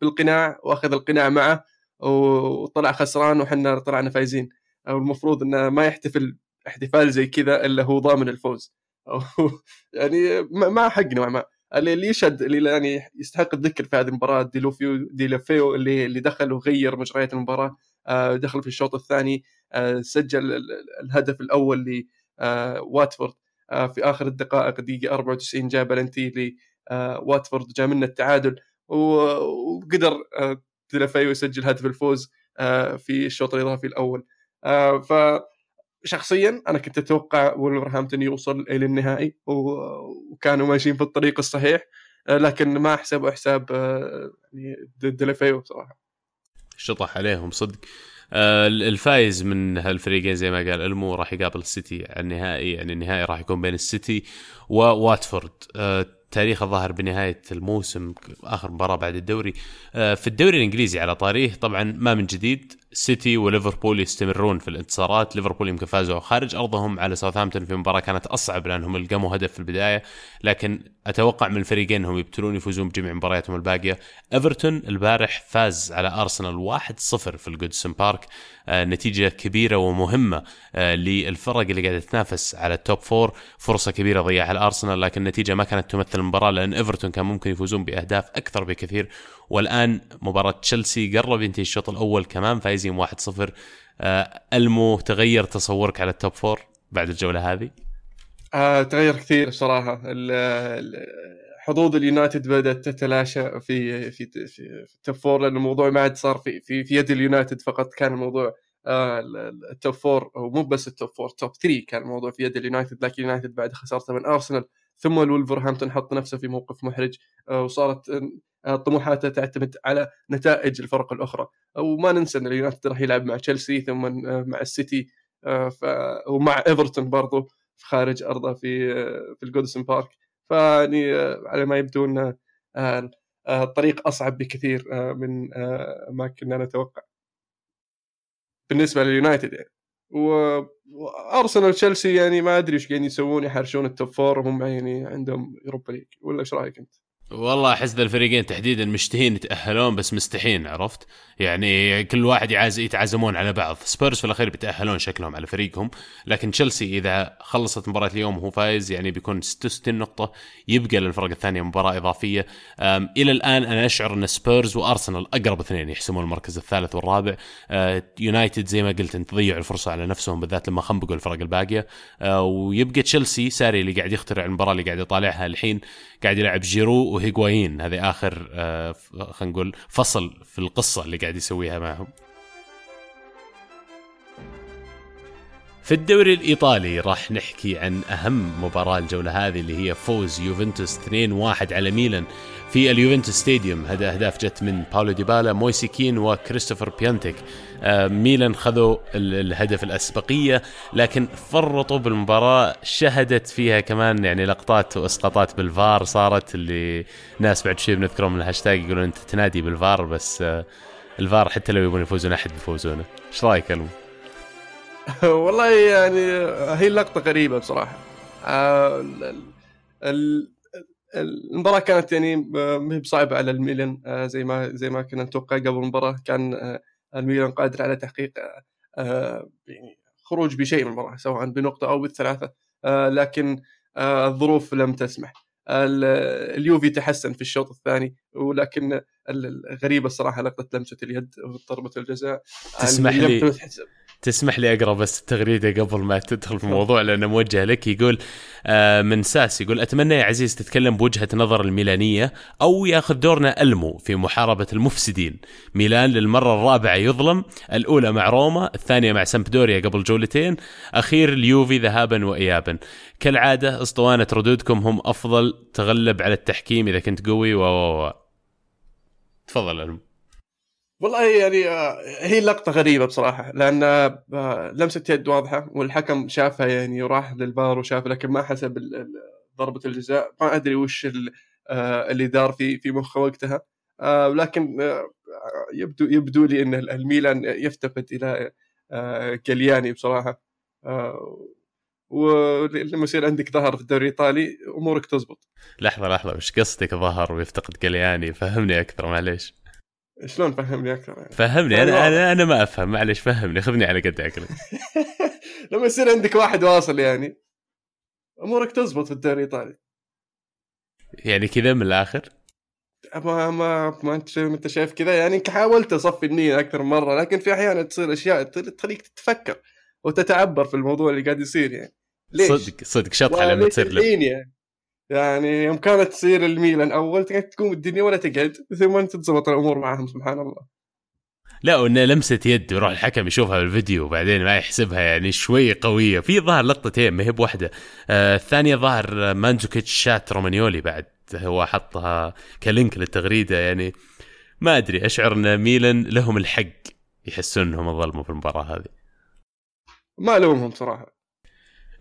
بالقناع وأخذ القناع معه وطلع خسران وحنا طلعنا فايزين. المفروض إنه ما يحتفل احتفال زي كذا إلا هو ضامن الفوز. يعني ما حق نوعا ما. اللي يشهد اللي يعني يستحق الذكر في هذه المباراة ديلوفيو ديلوفيو اللي اللي دخل وغير مجريات المباراة آه، دخل في الشوط الثاني آه، سجل الهدف الأول لواتفورد آه، في آخر الدقائق دقيقة 94 جاب بلنتي لواتفورد جاء منه التعادل وقدر ديلوفيو يسجل هدف الفوز في الشوط الإضافي الأول ف شخصيا أنا كنت أتوقع ولفرهامبتون يوصل إلى النهائي وكانوا ماشيين في الطريق الصحيح آه، لكن ما حسبوا حساب آه، يعني ديليفيو صراحة شطح عليهم صدق. آه، الفايز من هالفريقين زي ما قال إلمو راح يقابل السيتي النهائي يعني النهائي راح يكون بين السيتي وواتفورد تاريخ الظاهر بنهاية الموسم آخر مباراة بعد الدوري. في الدوري الإنجليزي على طاريه طبعا ما من جديد. سيتي وليفربول يستمرون في الانتصارات. ليفربول يمكن فازوا خارج أرضهم على ساوثهامبتون في مباراة كانت أصعب لانهم القموا هدف في البداية. لكن أتوقع من الفريقين انهم يبتلون يفوزون بجميع مبارياتهم الباقية. إيفرتون البارح فاز على أرسنال 1-0 في الجودسون بارك. آه نتيجة كبيرة ومهمة آه للفرق اللي قاعدة تنافس على ال top four فرصة كبيرة ضيعها الأرسنال لكن النتيجة ما كانت تمثل المباراة لأن إيفرتون كان ممكن يفوزون بأهداف أكثر بكثير. والآن مباراة تشيلسي قرب ينتهي الشوط الأول كمان فايزين 1-0 آه ألمو تغير تصورك على ال top four بعد الجولة هذه؟ آه تغير كثير صراحة حظوظ اليونايتد بدأت تتلاشى في في في, ال top four لأن الموضوع ما عاد صار في في, في يد اليونايتد فقط كان الموضوع ال top four ومو بس ال top four top 3 كان الموضوع في يد اليونايتد. لكن اليونايتد بعد خسارته من ارسنال ثم الولفرهامبتون حط نفسه في موقف محرج. آه وصارت طموحاته تعتمد على نتائج الفرق الأخرى. وما ننسى أن اليونايتد راح يلعب مع تشيلسي ثم مع السيتي آه، ف... ومع إيفرتون برضو خارج أرضه في في الجودسون بارك. فيعني آه، على ما يبدو أن آه، الطريق أصعب بكثير من ما كنا نتوقع. بالنسبة لليونايتد يعني. وأرسنال تشيلسي يعني ما أدري إيش قاعدين يسوون يحرشون ال top four وهم يعني عندهم Europa League ولا إيش رأيك أنت؟ والله أحس ذا الفريقين تحديدا مشتهين يتأهلون بس مستحين عرفت؟ يعني كل واحد يعاز يتعازمون على بعض. سبيرز في الأخير بيتأهلون شكلهم على فريقهم لكن تشيلسي إذا خلصت مباراة اليوم وهو فايز يعني بيكون 66 نقطة يبقى للفرق الثانية مباراة إضافية. إلى الآن أنا أشعر أن سبيرز وارسنال أقرب اثنين يحسمون المركز الثالث والرابع. أه، يونايتد زي ما قلت انت ضيعوا الفرصة على نفسهم بالذات لما خنبقوا الفرق الباقية. أه، ويبقى تشيلسي ساري اللي قاعد يخترع المباراة اللي قاعد يطالعها الحين قاعد يلعب جيرو وهيغوايين هذه آخر أه، خلينا نقول فصل في القصة اللي قاعد يسويها معهم. في الدوري الإيطالي راح نحكي عن أهم مباراة الجولة هذه اللي هي فوز يوفنتوس 2-1 على ميلان. في اليوفنتوس stadium هذا أهداف جت من باولو ديبالا مويسي كين وكريستوفر بيانتيك. آه ميلان خذوا الهدف الأسبقية لكن فرطوا بالمباراة شهدت فيها كمان يعني لقطات وإسقاطات بالفار صارت اللي ناس بعد شوي بنذكرهم من الهاشتاج يقولون أنت تنادي بالفار بس آه الفار حتى لو يبون يفوزون أحد بيفوزونه. إيش رأيك المو؟ والله يعني هي اللقطه غريبة بصراحة. آه، المباراة كانت يعني ما بصعبة على الميلان آه، زي ما زي ما كنا نتوقع قبل المباراة. كان آه، الميلان قادر على تحقيق يعني خروج بشيء من المباراة سواء بنقطة أو بالثلاثة لكن الظروف لم تسمح. اليوفي تحسن في الشوط الثاني ولكن الغريبة الصراحة لقطة لمسة اليد وضربه الجزاء تسمح لي. تسمح لي أقرأ بس التغريدة قبل ما تدخل في الموضوع لأنه موجه لك. يقول آه من ساس يقول أتمنى يا عزيز تتكلم بوجهة نظر الميلانية أو يأخذ دورنا ألمو في محاربة المفسدين. ميلان للمرة الرابعة يظلم الأولى مع روما الثانية مع سامبدوريا قبل جولتين أخير اليوفي ذهابا وايابا. كالعادة أسطوانة ردودكم هم أفضل تغلب على التحكيم إذا كنت قوي. و. تفضل ألمو. والله يعني آه، هي اللقطه غريبة بصراحة لأن آه، لمسة يد واضحة والحكم شافها يعني وراح للبار وشاف لكن ما حسب ضربة الجزاء ما أدري وش آه، اللي دار في في مخه وقتها لكن يبدو يبدو لي إن الميلان يفتقد إلى كلياني بصراحة ولما يصير عندك ظهر في الدوري الإيطالي أمورك تزبط. لحظة لحظة وش قصدك ظهر ويفتقد كلياني؟ فهمني أكثر معليش. شلون فهمني أكثر يعني؟ فهمني أنا أنا أنا ما أفهم معلش فهمني خذني على قد عقلي لما يصير عندك واحد واصل يعني أمورك تزبط في الدوري الإيطالي. يعني كذا من الآخر؟ ما ما ما أنت أنت شايف كذا؟ يعني حاولت أصفي النية أكثر من مرة لكن في أحيانا تصير أشياء تخليك تتفكر وتتعبر في الموضوع اللي قاعد يصير يعني. ليش؟ صدق صدق شطحة لما تصير يعني يعني يوم كانت تصير الميلان أول تقوم الدنيا ولا تقعد ثم تتزبط الأمور معهم سبحان الله. لا وإنه لمسة يد ويروح الحكم يشوفها بالفيديو وبعدين ما يحسبها يعني شوي قوية. في ظهر لقطتين ما هي بواحده آه الثانية ظهر مانزوكيتش شاط رومانيولي بعد هو حطها ك link للتغريدة يعني ما أدري أشعر إن ميلان لهم الحق يحسون إنهم ظلموا في المباراة هذه. ما ألومهم صراحة.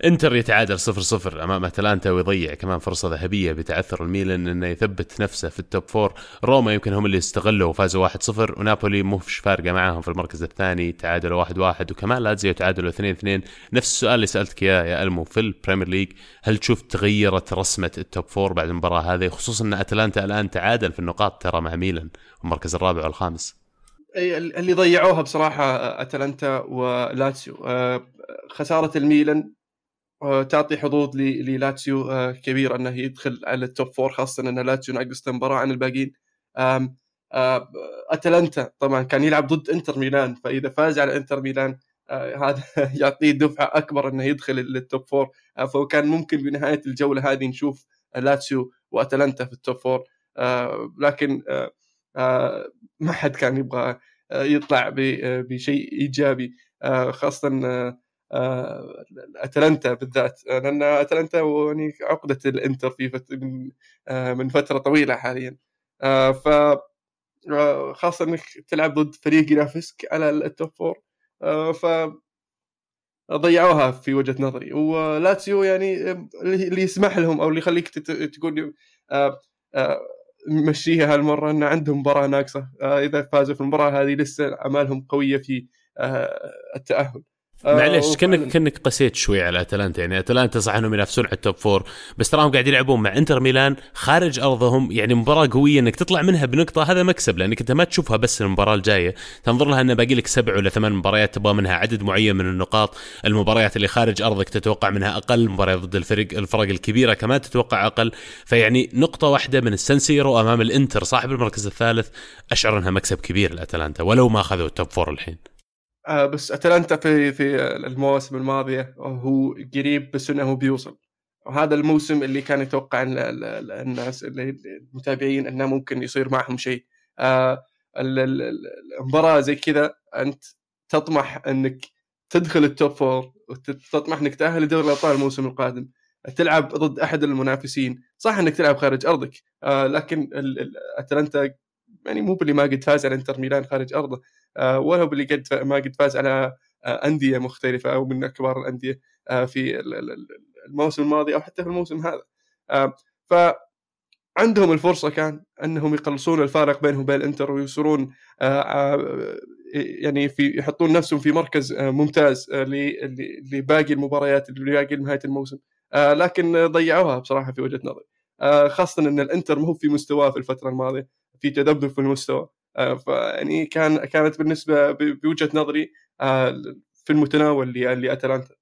انتر يتعادل 0 0 أمام أتلانتا ويضيع كمان فرصة ذهبية بتعثر الميلان إنه يثبت نفسه في ال top four. روما يمكن هم اللي استغلوا وفازوا 1 0 ونابولي مو فارقة معاهم في المركز الثاني تعادلوا 1 1 وكمان لازيو تعادلوا 2 2 نفس السؤال اللي سألتك إياه يا ألمو في ال Premier League هل تشوف تغيرت رسمة ال top four بعد المباراة هذه؟ خصوصا إن أتلانتا الآن تعادل في النقاط ترى مع ميلان المركز الرابع والخامس. اللي ضيعوها بصراحة أتلانتا ولاتسيو آه، خسارة الميلان تعطي حظوظ للاتسيو آه، كبير أنه يدخل على ال top four خاصة أن لاتسيو ناقص مباراة عن الباقيين. آه، أتلانتا طبعا كان يلعب ضد إنتر ميلان فإذا فاز على إنتر ميلان هذا يعطيه دفعة أكبر أنه يدخل لل top four فكان ممكن بنهاية الجولة هذه نشوف لاتسيو وأتلانتا في ال top four لكن ما حد كان يبغى يطلع بشيء إيجابي. خاصة آه، أتلانتا بالذات. لأن أتلانتا يعني عقدة الإنتر في فت... من آه، من فترة طويلة حاليا. آه، ف خاصة إنك تلعب ضد فريق ينافسك على ال top four ف ضيعوها في وجهة نظري. ولاتسيو يعني اللي يسمح لهم أو اللي يخليك تقول مشيها هالمرة إن عندهم مباراة ناقصة. إذا فازوا في المباراة هذه لسه امالهم قوية في التأهل. معلش آه، كانك كأنك قسيت شوي على أتلانتا. يعني أتلانتا صح إنهم ينافسون على ال top four بس تراهم قاعد يلعبون مع إنتر ميلان خارج أرضهم. يعني مباراة قوية إنك تطلع منها بنقطة هذا مكسب لأنك أنت ما تشوفها بس المباراة الجاية. تنظر لها إنه باقي لك سبع ولا ثمان مباريات تبغى منها عدد معين من النقاط. المباريات اللي خارج أرضك تتوقع منها أقل مباريات ضد الفرق الفرق الكبيرة كمان تتوقع أقل. فيعني نقطة واحدة من السان سيرو أمام الإنتر صاحب المركز الثالث أشعر إنها مكسب كبير لأتلانتا ولو ما أخذوا ال top four الحين. آه بس أتلانتا في في المواسم الماضية هو قريب بس إنه بيوصل. وهذا الموسم اللي كان يتوقع الناس اللي المتابعين إنه ممكن يصير معهم شيء. آه المباراة زي كذا أنت تطمح إنك تدخل ال top four وتطمح إنك تأهل لدوري الأبطال الموسم القادم. تلعب ضد أحد المنافسين. صح إنك تلعب خارج أرضك آه لكن أتلانتا يعني مو باللي ما قد فاز على إنتر ميلان خارج أرضه. آه ولا باللي قد ما قد فاز على آه أندية مختلفة أو من كبار الأندية آه في الموسم الماضي أو حتى في الموسم هذا. ف عندهم الفرصة كان أنهم يقلصون الفارق بينهم وبين الانتر ويصيرون يعني في يحطون نفسهم في مركز ممتاز لباقي المباريات لباقي نهاية الموسم. لكن ضيعوها بصراحة في وجهة نظري. خاصة إن الإنتر مو في مستواه في الفترة الماضية في تذبذب في المستوى. فيعني كان كانت بالنسبة بوجهة نظري في المتناول لأتلانتا.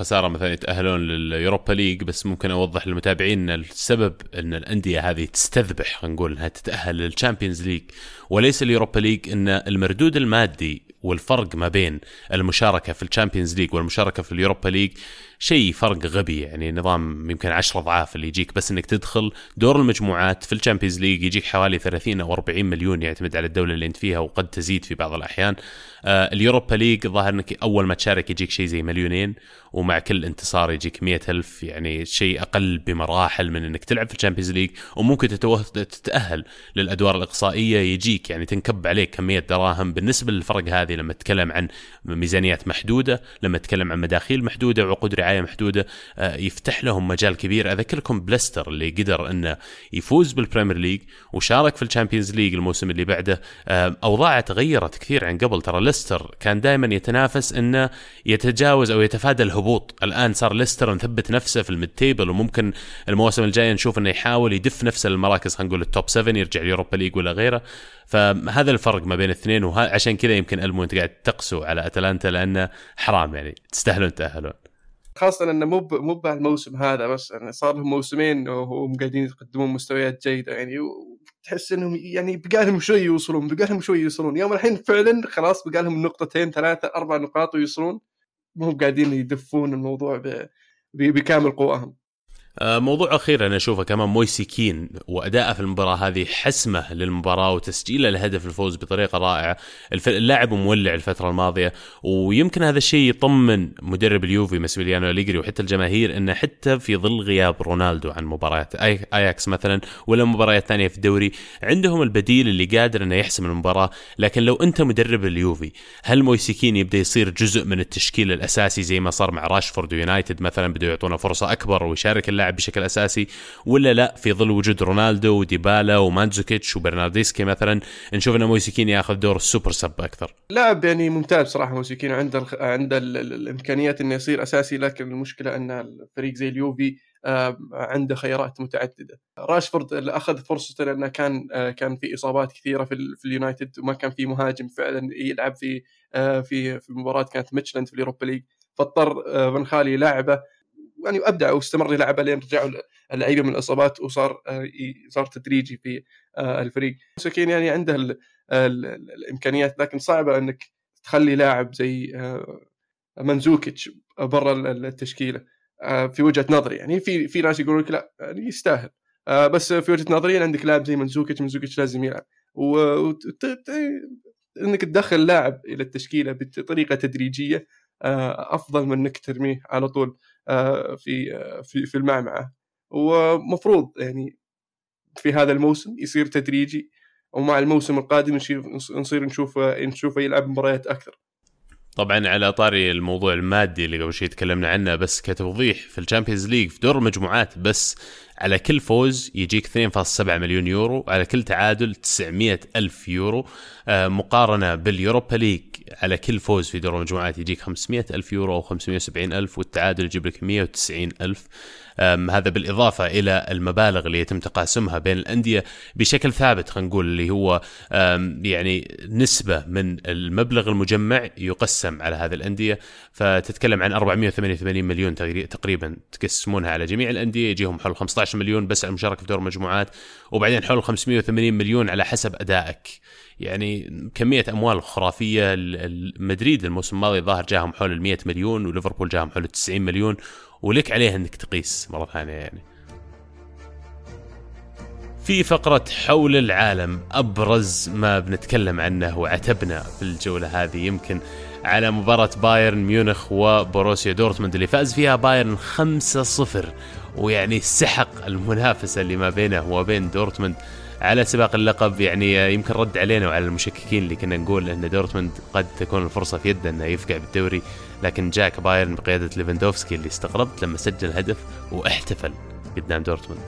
خسارة مثلا يتأهلون لل Europa League بس ممكن أوضح للمتابعين إن السبب إن الأندية هذه تستذبح نقول إنها تتأهل لل Champions League وليس ال Europa League إن المردود المادي والفرق ما بين المشاركة في ال Champions League والمشاركة في ال Europa League شيء فرق غبي يعني نظام يمكن 10 أضعاف اللي يجيك بس إنك تدخل دور المجموعات في ال Champions League يجيك حوالي 30 أو 40 مليون يعتمد على الدولة اللي أنت فيها وقد تزيد في بعض الأحيان. آه ال Europa League ظاهر إنك أول ما تشارك يجيك شيء زي مليونين. ومع كل انتصار يجيك مئة ألف يعني شيء أقل بمراحل من أنك تلعب في ال Champions League وممكن تتأهل للأدوار الإقصائية يجيك يعني تنكب عليك كمية دراهم. بالنسبة للفرق هذه لما تتكلم عن ميزانيات محدودة لما تتكلم عن مداخيل محدودة وعقود رعاية محدودة آه، يفتح لهم مجال كبير. أذكركم بليستر اللي قدر أنه يفوز بال Premier League وشارك في ال Champions League الموسم اللي بعده. آه، أوضاعه تغيرت كثير عن قبل. ترى ليستر كان دائما يتنافس أنه يتجاوز أو يتفادى الهبوط. الآن صار ليستر مثبت نفسه في ال mid table وممكن المواسم الجايه نشوف إنه يحاول يدف نفسه للمراكز خلينا نقول ال top 7 يرجع ال Europa League ولا غيره. فهذا الفرق ما بين الاثنين وعشان كذا يمكن ألمو أنت قاعد تقسو على أتلانتا لأنه حرام يعني تستاهلون تأهلون. خاصة إنه مو مو بهالموسم هذا بس يعني صار لهم موسمين وهم قاعدين يقدمون مستويات جيدة يعني تحس إنهم يعني بقى لهم شوي يوصلون بقى لهم شوي يوصلون. يوم الحين فعلا خلاص بقى لهم نقطتين ثلاثة أربع نقاط ويوصلون. مو قاعدين يدفون الموضوع بكامل قواهم موضوع أخير أنا أشوفه كمان مويسي كين وأداءه في المباراة هذه حسمه للمباراة وتسجيله لهدف الفوز بطريقة رائعة. اللاعب مولع الفترة الماضية ويمكن هذا الشيء يطمن مدرب اليوفي ماسيميليانو أليجري وحتى الجماهير إنه حتى في ظل غياب رونالدو عن مباريات أياكس مثلا ولا مباريات ثانية في الدوري عندهم البديل اللي قادر إنه يحسم المباراة. لكن لو أنت مدرب اليوفي هل مويسي كين يبدأ يصير جزء من التشكيل الأساسي زي ما صار مع راشفورد ويونايتد مثلا بدوا يعطونه فرصة أكبر ويشارك اللاعب بشكل أساسي ولا لا في ظل وجود رونالدو وديبالا ومانزوكيتش وبرنارديسكي مثلا نشوف إن مويسي كين ياخذ دور ال super sub أكثر. لاعب يعني ممتاز صراحة مويسي كين عنده عنده الإمكانيات إنه يصير أساسي لكن المشكلة إن الفريق زي اليوفي عنده خيارات متعددة. راشفورد أخذ فرصته لأنه كان آه، كان في إصابات كثيرة في, في اليونايتد وما كان في مهاجم فعلا يلعب في آه، في في مباراة كانت ميتشلاند في ال Europa League. فاضطر آه، بن خالي لاعبه يعني أبدع واستمر يلعب لين رجعوا اللعيبة من الإصابات وصار آه، صار تدريجي في آه، الفريق. سكين يعني عنده ال ال الإمكانيات لكن صعبة إنك تخلي لاعب زي آه، منزوكيتش برا التشكيلة. في وجهة نظري يعني في في ناس يقولون لك لا يعني يستاهل. بس في وجهة نظري عندك لاعب زي منزوكيتش منزوكيتش لازم يلعب. و إنك تدخل لاعب إلى التشكيلة بطريقة تدريجية أفضل من إنك ترميه على طول. في آه، في في المعمعة. ومفروض يعني في هذا الموسم يصير تدريجي ومع الموسم القادم نصير نشوف نشوفه يلعب مباريات أكثر. طبعا على طاري الموضوع المادي اللي قبل شوي تكلمنا عنه بس كتوضيح في ال Champions League في دور المجموعات بس على كل فوز يجيك 2.7 مليون يورو على كل تعادل 900 ألف يورو. آه، مقارنة باليوروبا ليج على كل فوز في دور المجموعات يجيك 500 ألف يورو أو 570 ألف والتعادل يجيب لك 190 ألف. هذا بالإضافة إلى المبالغ اللي يتم تقاسمها بين الأندية بشكل ثابت خلينا نقول اللي هو يعني نسبة من المبلغ المجمع يقسم على هذه الأندية. فتتكلم عن 488 مليون تقريبا تقسمونها على جميع الأندية. يجيهم حول 15 مليون بس على المشاركة في دور المجموعات وبعدين حول 580 مليون على حسب أدائك. يعني كمية أموال خرافية. مدريد الموسم الماضي ظاهر جاهم حول ال 100 مليون وليفربول جاهم حول ال 90 مليون ولك عليه إنك تقيس مرة ثانية يعني. في فقرة حول العالم أبرز ما بنتكلم عنه وعتبنا في الجولة هذه يمكن على مباراة بايرن ميونخ وبوروسيا دورتموند اللي فاز فيها بايرن 5-0 ويعني سحق المنافسة اللي ما بينه وبين دورتموند. على سباق اللقب يعني يمكن رد علينا وعلى المشككين اللي كنا نقول إن دورتموند قد تكون الفرصة في يده إنه يفقع بالدوري لكن جاك بايرن بقيادة ليفاندوفسكي اللي استغربت لما سجل هدف واحتفل قدام دورتموند.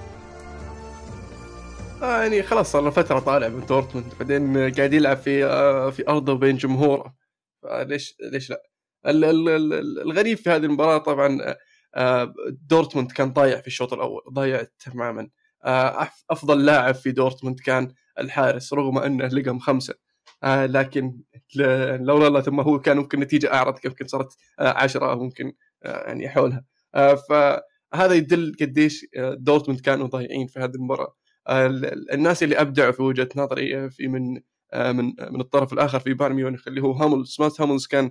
آه يعني خلاص صار له فترة طالع من دورتموند بعدين قاعد يلعب في آه في أرضه وبين جمهوره. فليش ليش لا؟ ال ال الغريب في هذه المباراة طبعا آه دورتموند كان ضايع في الشوط الأول ضايع تماما. آه أفضل لاعب في دورتموند كان الحارس رغم أنه لقم خمسة. آه لكن لولا الله ثم هو كان ممكن نتيجة أعرض يمكن صارت آه عشرة أو ممكن آه يعني حولها. آه فهذا يدل قديش دورتموند كانوا ضايعين في هذه المباراة. الناس اللي ابدعوا في وجهة نظري في من من من الطرف الآخر في بايرن ميونخ اللي هو هامل سمات هاملز كان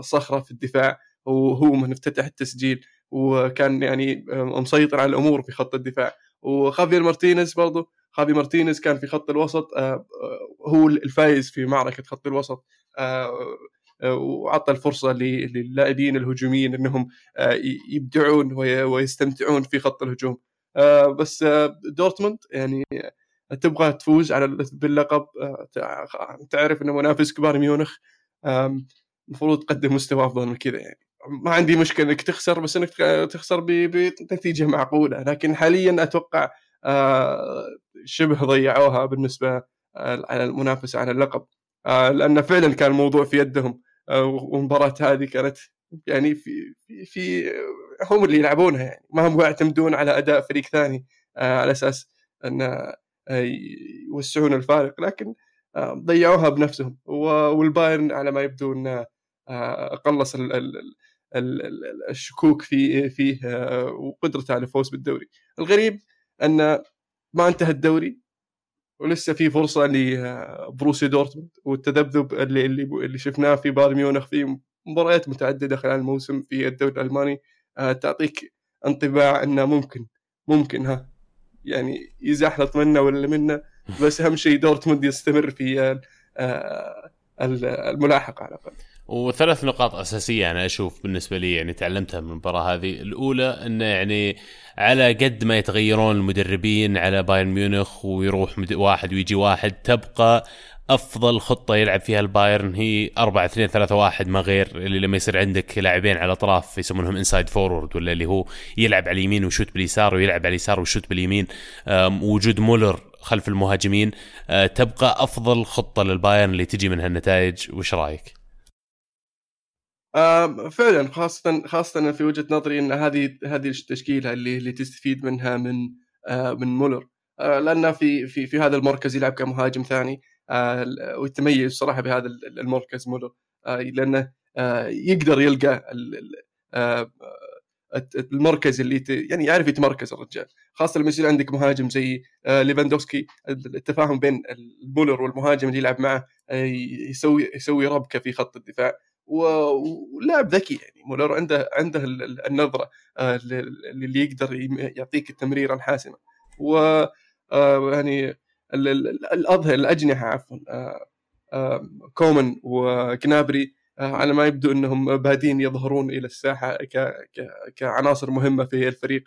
صخرة في الدفاع وهو من افتتح التسجيل وكان يعني مسيطر على الأمور في خط الدفاع. وخافير مارتينيز برضه خافي مارتينيز كان في خط الوسط هو الفايز في معركة خط الوسط وعطى الفرصة للاعبين الهجوميين إنهم يبدعون ويستمتعون في خط الهجوم. آه، بس آه، دورتموند يعني تبغى تفوز على باللقب آه، تعرف إنه منافس كبار ميونخ المفروض تقدم مستوى أفضل من كذا يعني. ما عندي مشكلة إنك تخسر بس إنك تخسر بنتيجة معقولة. لكن حاليا أتوقع شبه ضيعوها بالنسبة على المنافسة على اللقب. لأن فعلا كان الموضوع في يدهم والمباراة هذه كانت يعني في في, هم اللي يلعبونها يعني. ما هم يعتمدون على أداء فريق ثاني آه، على أساس أن آه، يوسعون الفارق. لكن آه، ضيعوها بنفسهم. والبايرن على ما يبدو انه قلص الشكوك في فيه وقدرته على الفوز بالدوري. الغريب أن ما انتهى الدوري ولسه في فرصة لبروسيا دورتموند والتذبذب اللي اللي شفناه في بايرن ميونخ في مباريات متعددة خلال الموسم في الدوري الألماني آه، تعطيك انطباع انه ممكن ممكن ها يعني يزحلط منا ولا منا بس أهم شيء دورتموند يستمر في آه، الملاحقة على الأقل. وثلاث نقاط أساسية أنا أشوف بالنسبة لي يعني تعلمتها من المباراة هذه، الأولى إنه يعني على قد ما يتغيرون المدربين على بايرن ميونخ ويروح واحد ويجي واحد تبقى أفضل خطة يلعب فيها البايرن هي 4 2 3 1 ما غير اللي لما يصير عندك لاعبين على اطراف يسمونهم inside forward ولا اللي هو يلعب على اليمين ويشوت باليسار ويلعب على اليسار ويشوت باليمين. وجود مولر خلف المهاجمين أه، تبقى أفضل خطة للبايرن اللي تجي منها النتائج. وش رأيك؟ فعلا خاصة خاصة في وجهة نظري إن هذه هذه التشكيلة اللي اللي تستفيد منها من آه من مولر. آه لأن في في في هذا المركز يلعب كمهاجم ثاني. آه، ويتميز صراحة بهذا المركز مولر. لأنه يقدر يلقى المركز اللي يعني يعرف يتمركز الرجال. خاصه لما يصير عندك مهاجم زي ليفاندوفسكي التفاهم بين المولر والمهاجم اللي يلعب معه يسوي يسوي ربكة في خط الدفاع. ولاعب ذكي يعني. مولر عنده عنده النظرة اللي يقدر يعطيك التمريرة الحاسمة. و يعني الاظهر الأجنحة عفوا آه، آه، كومن وكنابري آه، على ما يبدو إنهم بادين يظهرون إلى الساحة كعناصر مهمة في الفريق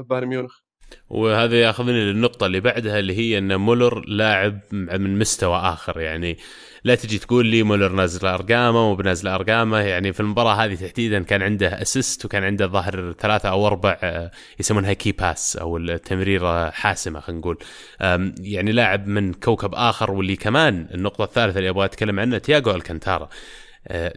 بايرن ميونخ. وهذا ياخذني للنقطة اللي بعدها اللي هي إن مولر لاعب من مستوى آخر. يعني لا تجي تقول لي مولر نازل أرقامه وبنازل أرقامه. يعني في المباراة هذه تحديدا كان عنده assist وكان عنده ظهر ثلاثة أو أربع آه، يسمونها key pass أو التمريرة حاسمة خلينا نقول. يعني لاعب من كوكب آخر واللي كمان النقطة الثالثة اللي أبغى أتكلم عنها تياجو ألكانتارا.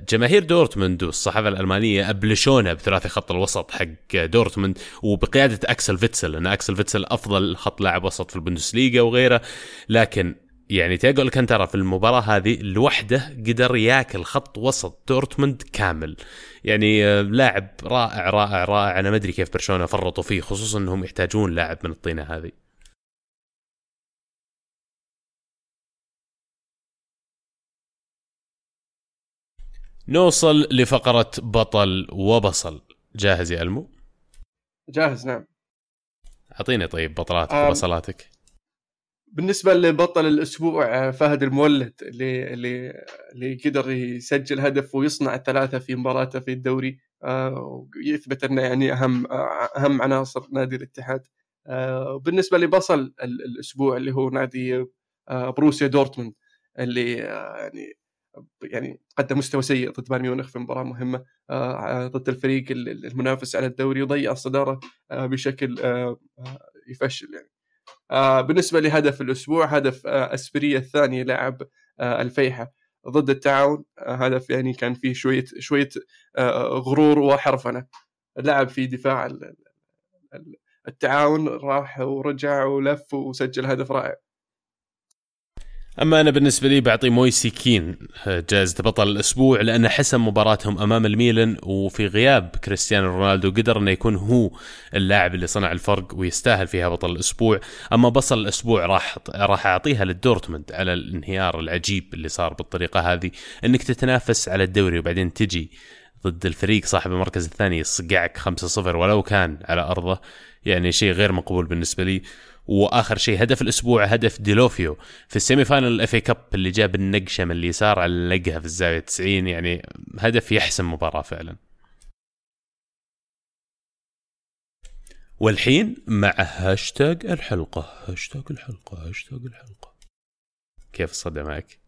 جماهير دورتموند والصحافة الألمانية أبلشونا بثلاثي خط الوسط حق دورتموند وبقيادة أكسل فيتسل لأن أكسل فيتسل أفضل خط لاعب وسط في البوندسليغا وغيره. لكن يعني تياجو ألكانتارا في المباراة هذه لوحده قدر ياكل خط وسط دورتموند كامل. يعني آه، لاعب رائع رائع رائع. أنا ما أدري كيف برشلونة فرطوا فيه خصوصا إنهم يحتاجون لاعب من الطينة هذه. نوصل لفقرة بطل وبصل. جاهز يا ألمو؟ جاهز نعم. أعطيني طيب بطلاتك وبصلاتك. بالنسبة لبطل الأسبوع فهد المولد اللي اللي اللي قدر يسجل هدف ويصنع الثلاثة في مباراته في الدوري ويثبت أنه يعني أهم أهم عناصر نادي الاتحاد. بالنسبة لبصل الأسبوع اللي هو نادي بروسيا دورتموند اللي يعني يعني قدم مستوى سيء ضد بايرن ميونخ في مباراة مهمة ضد الفريق المنافس على الدوري وضيع الصداره بشكل يفشل يعني. آه بالنسبة لهدف الأسبوع هدف آه أسبرية الثاني لاعب آه الفيحة. ضد التعاون آه هدف يعني كان فيه شوية شوية آه غرور وحرفنة. لعب في دفاع التعاون راح ورجع ولف وسجل هدف رائع. أما أنا بالنسبة لي بعطي مويسي كين جائزة بطل الأسبوع لأنه حسم مباراتهم أمام الميلان وفي غياب كريستيانو رونالدو قدر أنه يكون هو اللاعب اللي صنع الفرق ويستاهل فيها بطل الأسبوع. أما بصل الأسبوع راح راح أعطيها للدورتموند على الانهيار العجيب اللي صار بالطريقة هذه إنك تتنافس على الدوري وبعدين تجي ضد الفريق صاحب المركز الثاني يصقعك 5-0 ولو كان على أرضه يعني شيء غير مقبول بالنسبة لي. وآخر شيء هدف الأسبوع هدف ديلوفيو. في ال semi final ال FA Cup اللي جاب النقشة من اليسار علقها في الزاوية 90 يعني هدف يحسم مباراة فعلا. والحين مع هاشتاج الحلقة هاشتاج الحلقة هاشتاج الحلقة. كيف الصدى معك؟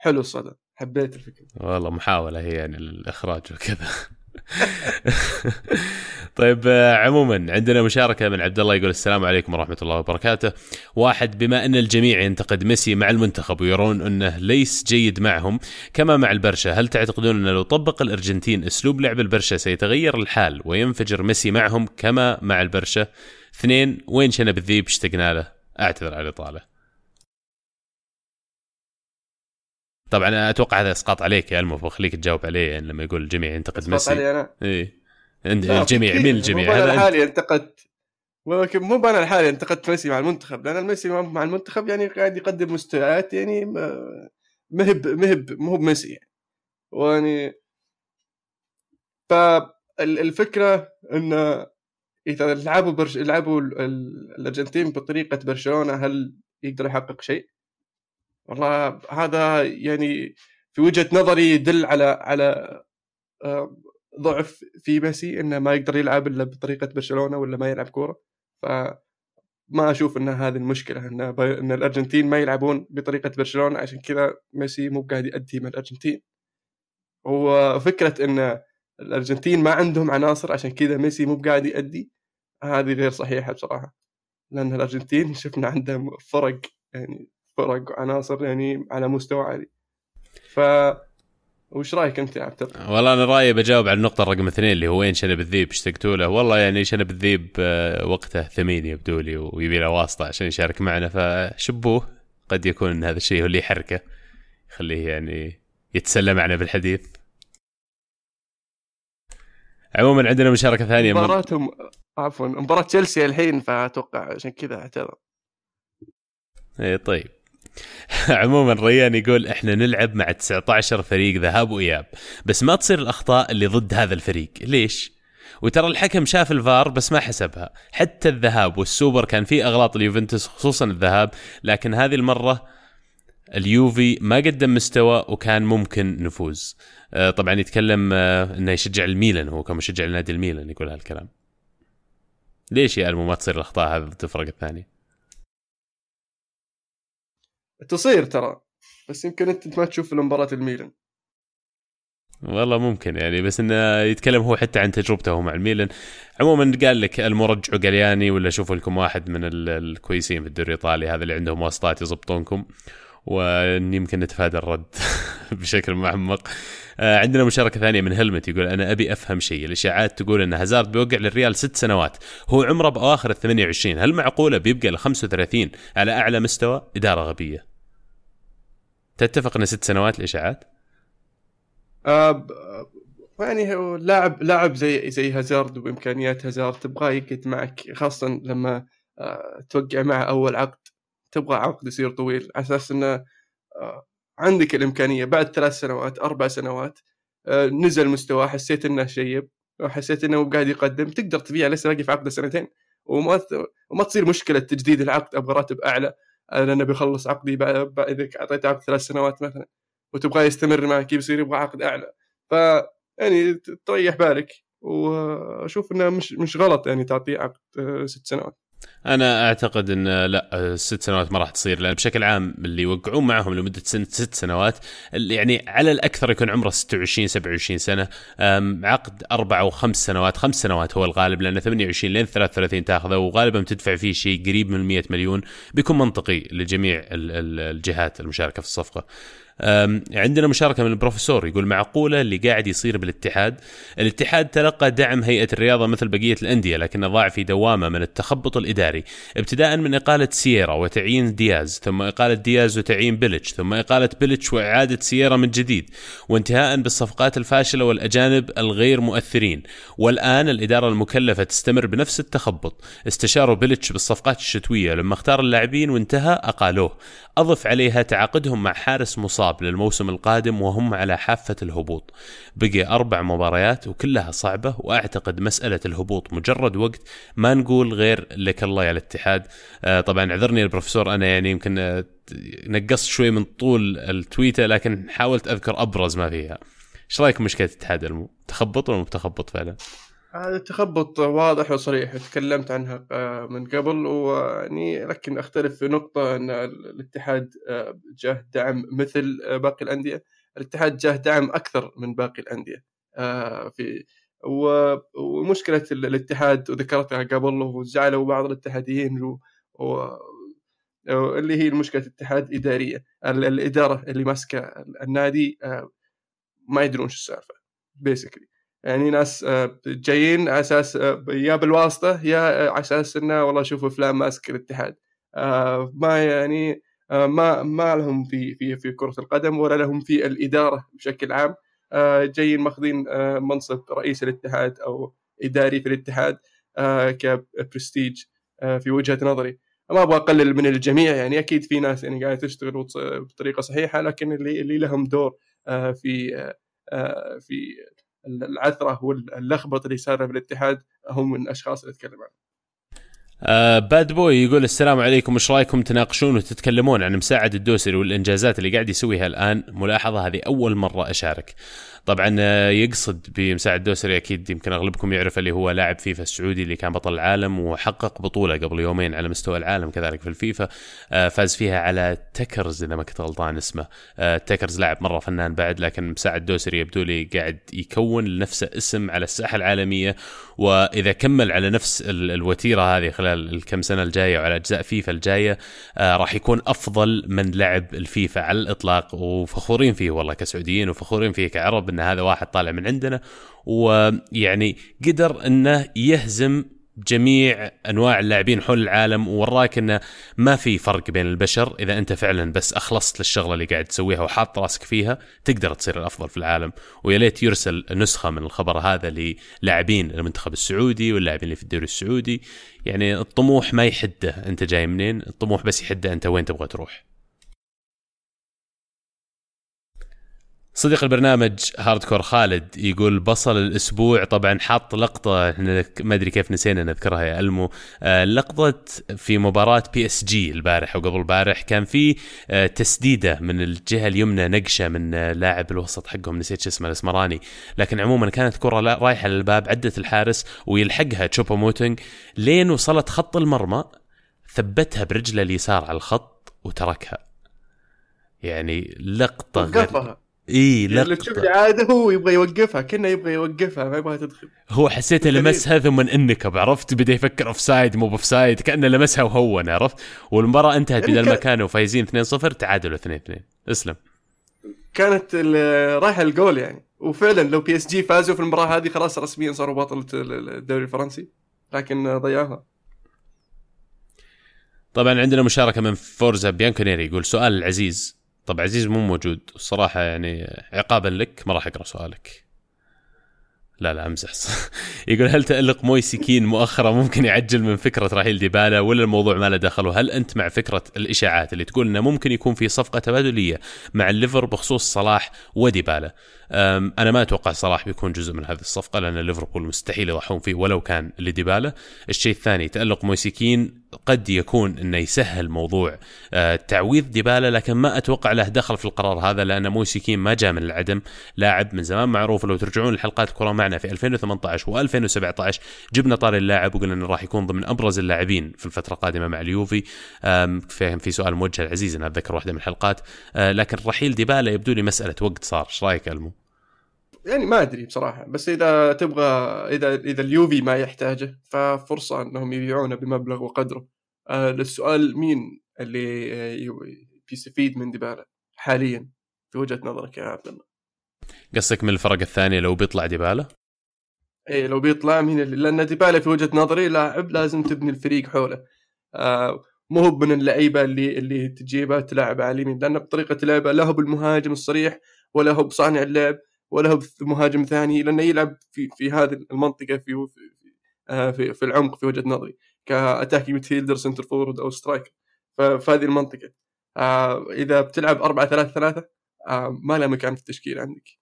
حلو الصدى حبيت الفكرة. والله محاولة هي يعني للإخراج وكذا. طيب آه، عموما عندنا مشاركة من عبد الله يقول السلام عليكم ورحمة الله وبركاته. واحد بما أن الجميع ينتقد ميسي مع المنتخب ويرون أنه ليس جيد معهم كما مع البرشا، هل تعتقدون أنه لو طبق الأرجنتين أسلوب لعب البرشا سيتغير الحال وينفجر ميسي معهم كما مع البرشا؟ اثنين وين شنب الذيب اشتقنا له؟ أعتذر على الإطالة. طبعا أتوقع هذا إسقاط عليك يا المف بخليك تجاوب عليه يعني لما يقول الجميع ينتقد ميسي. علي أنا؟ إي. الجميع مين الجميع؟ أنا لحالي انتقدت ولكن مو أنا لحالي انتقدت ميسي مع المنتخب لأن الميسي مع المنتخب يعني قاعد يقدم مستويات يعني مهب مهب مو بميسي يعني. ويعني فالفكرة انه إذا لعبوا برش... لعبوا الأرجنتين بطريقة برشلونة هل يقدر يحقق شيء؟ والله هذا يعني في وجهة نظري يدل على على آه، ضعف في ميسي إنه ما يقدر يلعب إلا بطريقة برشلونة ولا ما يلعب كورة. ف ما أشوف إن هذه المشكلة إن إن الأرجنتين ما يلعبون بطريقة برشلونة عشان كذا ميسي مو قاعد يأدي مع الأرجنتين. وفكره إن الأرجنتين ما عندهم عناصر عشان كذا ميسي مو قاعد يأدي هذه غير صحيحة بصراحة. لأن الأرجنتين شفنا عندهم فرق يعني فرق وعناصر يعني على مستوى عالي. ف وش رأيك أنت يا عبد والله أنا رأيي بجاوب على النقطة رقم اثنين اللي هو وين شنب الذيب؟ اشتقتوا له والله يعني شنب الذيب آه، وقته ثمين يبدو لي ويبي له واسطة عشان يشارك معنا فشبوه قد يكون هذا الشيء هو اللي يحركه يخليه يعني يتسلى معنا بالحديث عموما عندنا مشاركة ثانية. مباراتهم عفوا مباراة تشيلسي الحين فأتوقع عشان كذا اعتذر. اي طيب. عموما ريان يقول إحنا نلعب مع 19 فريق ذهاب وإياب بس ما تصير الأخطاء اللي ضد هذا الفريق. ليش؟ وترى الحكم شاف الفار بس ما حسبها. حتى الذهاب والسوبر كان فيه أغلاط اليوفنتوس خصوصا الذهاب لكن هذه المرة اليوفي ما قدم مستوى وكان ممكن نفوز. آه، طبعا يتكلم آه، إنه يشجع الميلان هو كمشجع لنادي الميلان يقول هالكلام. ليش يا ألمو ما تصير الأخطاء هذه ضد الفرق الثانية؟ تصير ترى. بس يمكن انت ما تشوف مباراة الميلان. والله ممكن يعني بس إنه يتكلم هو حتى عن تجربته مع الميلان. عموما قال لك المرجع قلياني ولا شوفوا لكم واحد من الكويسين في الدوري الإيطالي هذا اللي عندهم واسطات يضبطونكم ويمكن نتفادى الرد بشكل معمق. آه، عندنا مشاركة ثانية من هلمت يقول أنا أبي أفهم شيء. الإشاعات تقول أن هازارد بيوقع للريال ست سنوات هو عمره بأواخر ال 28 هل معقولة بيبقى ل 35 على أعلى مستوى؟ إدارة غبية. تتفق أن ست سنوات الإشاعات؟ آه يعني هو لاعب لاعب زي زي هازارد وإمكانيات هازارد تبغاه يقعد معك خاصة لما آه توقع معه أول عقد تبغى عقد يصير طويل على أساس إنه آه عندك الإمكانية بعد ثلاث سنوات أربع سنوات آه نزل مستواه حسيت إنه شيب وحسيت إنه قاعد يقدم تقدر تبيعه لسه باقي في عقده سنتين وما وما تصير مشكلة تجديد العقد أبغى راتب أعلى أنا نبي اخلص عقدي إذا اعطيته عقد ثلاث سنوات مثلا وتبغاه يستمر معك يصير يبغى عقد أعلى. ف يعني تريح بالك وأشوف إنه مش مش غلط يعني تعطيه عقد آه، ست سنوات. أنا أعتقد إن لا ست سنوات ما راح تصير لأن بشكل عام اللي يوقعون معهم لمدة سنة ست سنوات يعني على الأكثر يكون عمره 26 27 سنة. عقد أربع أو خمس سنوات خمس سنوات هو الغالب لأن 28 لين 33 تاخذه وغالبا تدفع فيه شيء قريب من 100 مليون بيكون منطقي لجميع الجهات المشاركة في الصفقة. عندنا مشاركة من البروفيسور يقول معقولة اللي قاعد يصير بالاتحاد؟ الاتحاد تلقى دعم هيئة الرياضة مثل بقية الأندية لكنه ضاع في دوامة من التخبط الإداري ابتداء من إقالة سييرا وتعيين دياز ثم إقالة دياز وتعيين بيلتش ثم إقالة بيلتش وإعادة سييرا من جديد وانتهاء بالصفقات الفاشلة والأجانب الغير مؤثرين. والآن الإدارة المكلفة تستمر بنفس التخبط. استشاروا بيلتش بالصفقات الشتوية لما اختار اللاعبين وانتهى أقالوه. أضف عليها تعاقدهم مع حارس مصاب. الخطاب للموسم القادم وهم على حافة الهبوط. بقي أربع مباريات وكلها صعبة وأعتقد مسألة الهبوط مجرد وقت ما نقول غير لك الله يا الاتحاد. آه طبعا اعذرني البروفيسور أنا يعني يمكن آه نقصت شوي من طول التويتة لكن حاولت أذكر أبرز ما فيها. إيش رأيك مشكلة الاتحاد؟ تخبط ولا متخبط فعلا؟ هذا التخبط واضح وصريح تكلمت عنها آه، من قبل ويعني لكن أختلف في نقطة إن الاتحاد آه، جاه دعم مثل آه، باقي الأندية. الاتحاد جاه دعم أكثر من باقي الأندية في ومشكلة الاتحاد وذكرتها قبل وزعلوا بعض الاتحاديين و... و... اللي هي المشكلة الاتحاد إدارية الإدارة اللي ماسكة النادي ما يدرون شو السالفة بيسكلي يعني ناس آه، جايين على أساس آه، يا بالواسطة يا آه، على أساس إنه والله شوفوا فلان ماسك الاتحاد. ما يعني ما ما لهم في في في كرة القدم ولا لهم في الإدارة بشكل عام. جايين ماخذين منصب رئيس الاتحاد أو إداري في الاتحاد كبرستيج في وجهة نظري. ما أبغى أقلل من الجميع يعني أكيد في ناس يعني قاعدة تشتغل بطريقة صحيحة لكن اللي اللي لهم دور في في العثرة واللخبطه اللي صايره في الاتحاد هم من الأشخاص اللي اتكلم عنهم. آه Bad Boy يقول السلام عليكم إيش رأيكم تناقشون وتتكلمون عن مساعد الدوسري والإنجازات اللي قاعد يسويها الآن ملاحظة هذه أول مرة أشارك طبعا آه، يقصد بمساعد دوسري أكيد يمكن أغلبكم يعرف اللي هو لاعب فيفا السعودي اللي كان بطل العالم وحقق بطولة قبل يومين على مستوى العالم كذلك في الفيفا. آه، فاز فيها على تكز إذا ما كنت غلطان اسمه. آه، تكز لاعب مرة فنان بعد لكن مساعد دوسري يبدو لي قاعد يكون لنفسه اسم على الساحة العالمية. وإذا كمل على نفس الوتيرة هذه خلال الكم سنة الجاية وعلى أجزاء فيفا الجاية راح يكون أفضل من لعب الفيفا على الإطلاق. وفخورين فيه والله كسعوديين وفخورين فيه كعرب. ان هذا واحد طالع من عندنا ويعني قدر انه يهزم جميع انواع اللاعبين حول العالم ووراك انه ما في فرق بين البشر. إذا أنت فعلا بس أخلصت للشغلة اللي قاعد تسويها وحاط راسك فيها تقدر تصير الأفضل في العالم. ويا ليت يرسل نسخة من الخبر هذا للاعبين المنتخب السعودي واللاعبين اللي في الدوري السعودي. يعني الطموح ما يحده أنت جاي منين الطموح بس يحده أنت وين تبغى تروح. صديق البرنامج هاردكور خالد يقول بصل الأسبوع طبعا حاط لقطة ما أدري كيف نسينا نذكرها يا ألمو. آه، لقطة في مباراة PSG البارح وقبل البارح كان في آه، تسديدة من الجهة اليمنى نقشة من آه، لاعب الوسط حقهم نسيت اسمه الإسمراني. لكن عموما كانت كرة رايحة للباب عدت الحارس ويلحقها تشوبو موتنج لين وصلت خط المرمى ثبتها برجله اليسار على الخط وتركها. يعني لقطة غير اي لا اللي تشوف عاده هو يبغى يوقفها كأنه يبغى يوقفها ما يبغى تدخل. هو حسيته لمسها ثم انكب عرفت؟ بدأ يفكر offside مو offside كأنه لمسها وهون عرفت؟ والمباراة انتهت بدل ما كانوا فايزين 2-0 تعادلوا 2-2 اسلم. كانت رايحه الجول يعني. وفعلا لو PSG فازوا في المباراة هذه خلاص رسميا صاروا بطل الدوري الفرنسي. لكن ضيعوها طبعا عندنا مشاركة من فورزا بيانكونيري يقول سؤال العزيز طب عزيز مو موجود. الصراحة يعني عقابا لك ما راح أقرأ سؤالك. لا لا أمزح. يقول هل تألق مويسي كين مؤخرا ممكن يعجل من فكرة رحيل ديبالا ولا الموضوع ما له دخل؟ وهل أنت مع فكرة الإشاعات اللي تقول أنه ممكن يكون في صفقة تبادلية مع الليفر بخصوص صلاح وديبالا؟ أنا ما أتوقع صلاح بيكون جزء من هذه الصفقة لأن ليفربول مستحيل يضحون فيه ولو كان لديبالا. الشيء الثاني تألق مويسي كين قد يكون إنه يسهل موضوع آه، تعويض ديبالا لكن ما أتوقع له دخل في القرار هذا لأن مويسي كين ما جاء من العدم. لاعب من زمان معروف لو ترجعون لحلقات الكره معنا في 2018 و2017 جبنا طاري اللاعب وقلنا إنه راح يكون ضمن أبرز اللاعبين في الفترة القادمة مع اليوفي. في في سؤال موجه العزيز أنا أتذكر واحدة من الحلقات. آه، لكن رحيل ديبالا يبدو لي مسألة وقت صار. إيش رأيك المو؟ يعني ما أدري بصراحة بس إذا تبغى إذا إذا اليوفي ما يحتاجه ففرصة إنهم يبيعونه بمبلغ وقدره. آه للسؤال مين اللي آه، بيستفيد من ديبالا حاليا؟ في وجهة نظرك يا عبد الله. قصدك من الفرق الثانية لو بيطلع ديبالا؟ إيه لو بيطلع مين اللي؟ لأن ديبالا في وجهة نظري لاعب لازم تبني الفريق حوله. آه مو هو من اللعيبة اللي اللي تجيبها تلعب على اليمين لأن بطريقة لعبه لا هو بالمهاجم الصريح ولا هو بصانع اللعب. ولا هو مهاجم ثاني لأنه يلعب في في هذه المنطقة في في, في, في العمق في وجهة نظري ك attacking midfielder center forward أو striker ففي هذه المنطقة. آه إذا بتلعب 4 3 3 آه ما له مكان في التشكيل عندك.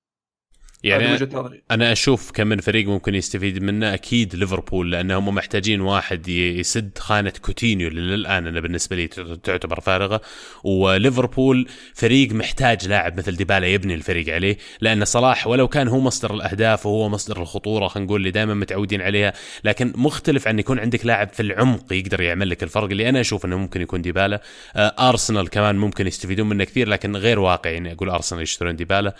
يعني وجهة نظري. أنا أشوف كم من فريق ممكن يستفيد منه. أكيد ليفربول لأنهم محتاجين واحد يسد خانة كوتينيو اللي للآن أنا بالنسبة لي تعتبر فارغة. وليفربول فريق محتاج لاعب مثل ديبالا يبني الفريق عليه لأن صلاح ولو كان هو مصدر الأهداف وهو مصدر الخطورة خلينا نقول اللي دائما متعودين عليها لكن مختلف عن يكون عندك لاعب في العمق يقدر يعمل لك الفرق. اللي أنا أشوف إنه ممكن يكون ديبالا. آه أرسنال كمان ممكن يستفيدون منه كثير لكن غير واقعي يعني أقول أرسنال يشترون ديبالا.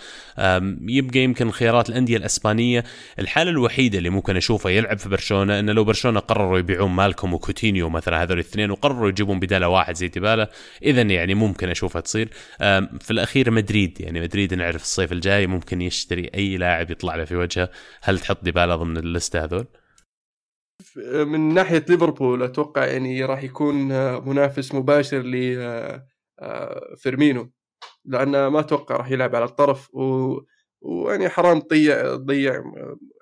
يبقى يمكن من خيارات الأندية الإسبانية. الحالة الوحيدة اللي ممكن أشوفه يلعب في برشلونة إنه لو برشلونة قرروا يبيعون مالكوم وكوتينيو مثلا هذول الاثنين وقرروا يجيبون بداله واحد زي ديبالا اذا يعني ممكن أشوفها تصير. في الأخير مدريد يعني مدريد نعرف الصيف الجاي ممكن يشتري أي لاعب يطلع له في وجهه. هل تحط ديبالا ضمن اللسته هذول؟ من ناحية ليفربول أتوقع يعني راح يكون منافس مباشر لفيرمينو آه، لأنه ما أتوقع راح يلعب على الطرف. و... ويعني حرام تضيع تضيع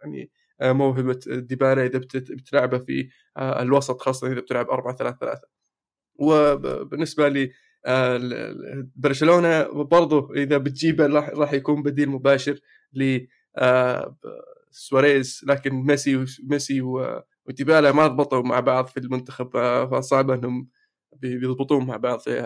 يعني موهبة ديبالا إذا بتلعبه في الوسط خاصة إذا بتلعب 4 3 3 وبالنسبه لي برشلونة برضه إذا بتجيبه راح يكون بديل مباشر ل سواريز لكن ميسي ميسي وديبالا ما ضبطوا مع بعض في المنتخب فصعب انهم بيضبطون مع بعض في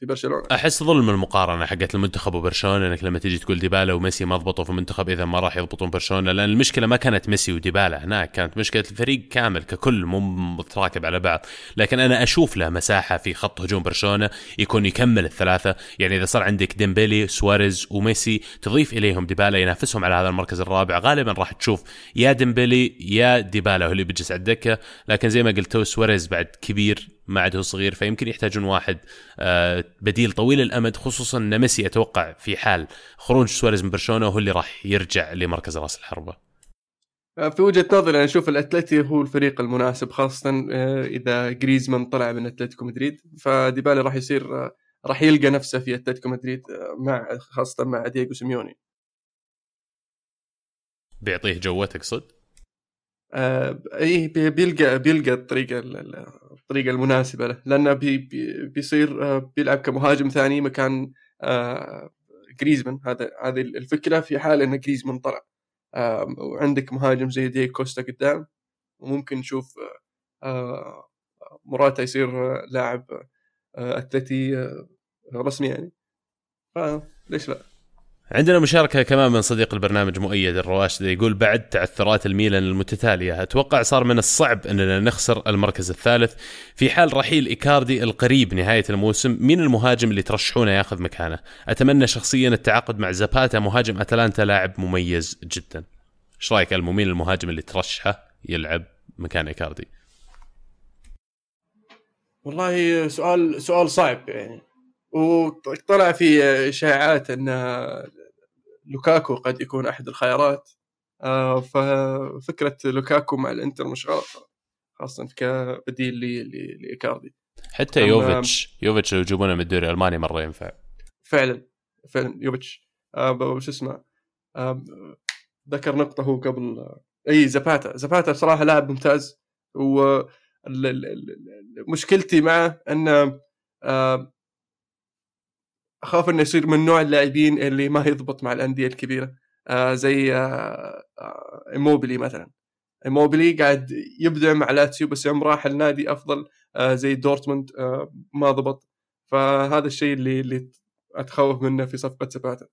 في برشلونة. أحس ظلم المقارنة حقت المنتخب وبرشلونة إنك لما تيجي تقول ديبالا وميسي ما ضبطوا في المنتخب إذا ما راح يضبطون برشلونة لأن المشكلة ما كانت ميسي وديبالا هناك كانت مشكلة الفريق كامل ككل مو متراكب على بعض. لكن أنا أشوف له مساحة في خط هجوم برشلونة يكون يكمل الثلاثة. يعني إذا صار عندك ديمبيلي سواريز وميسي تضيف إليهم ديبالا ينافسهم على هذا المركز الرابع غالبا راح تشوف يا ديمبيلي يا ديبالا هو اللي بيجلس على الدكة. لكن زي ما قلت سواريز بعد كبير ما عاد هو صغير فيمكن يحتاجون واحد آه، بديل طويل الأمد خصوصا إن ميسي أتوقع في حال خروج سواريز من برشلونة هو اللي راح يرجع لمركز راس الحربة. آه، في وجهة نظري أنا أشوف الأتلتي هو الفريق المناسب خاصة آه، إذا جريزمان طلع من أتلتيكو مدريد فديبالا راح يصير راح يلقى نفسه في أتلتيكو مدريد مع خاصة مع دييغو سيميوني. بيعطيه جوه تقصد؟ آه إيه بيلقى بيلقى الطريقة الطريقة المناسبة له لأنه بي بي بيصير آه بيلعب كمهاجم ثاني مكان آه جريزمان. هذا هذه الفكرة في حال إن جريزمان طلع وعندك مهاجم زي دي كوستا قدام وممكن نشوف آه موراتا يصير لاعب أتلتي رسمي يعني. فليش لا؟ عندنا مشاركة كمان من صديق البرنامج مؤيد الرواشد يقول بعد تعثرات الميلان المتتالية أتوقع صار من الصعب أننا نخسر المركز الثالث في حال رحيل إيكاردي القريب نهاية الموسم مين المهاجم اللي ترشحونه ياخذ مكانه. أتمنى شخصيا التعاقد مع زاباتا مهاجم أتلانتا لاعب مميز جدا. إيش رأيك المو مين المهاجم اللي ترشحه يلعب مكان إيكاردي؟ والله سؤال سؤال صعب يعني. وطلع في إشاعات إن لوكاكو قد يكون أحد الخيارات. آه، ففكرة لوكاكو مع الإنتر مش غلط خاصة كبديل لإيكاردي. حتى يوفيتش يوفيتش لو يجيبونه من الدوري الألماني مرة ينفع. فعلا فعلا يوفيتش. آه وش اسمه آه ذكر نقطة هو قبل إي زباتا. زباتا بصراحة لاعب ممتاز و مشكلتي معه إنه أخاف إنه يصير من نوع اللاعبين اللي ما يضبط مع الأندية الكبيرة. آه زي آه آه مثلا. ايموبيلي قاعد يبدع مع لاتسيو بس يوم راح النادي أفضل زي دورتموند ما ضبط. فهذا الشيء اللي اللي أتخوف منه في صفقة زاباتا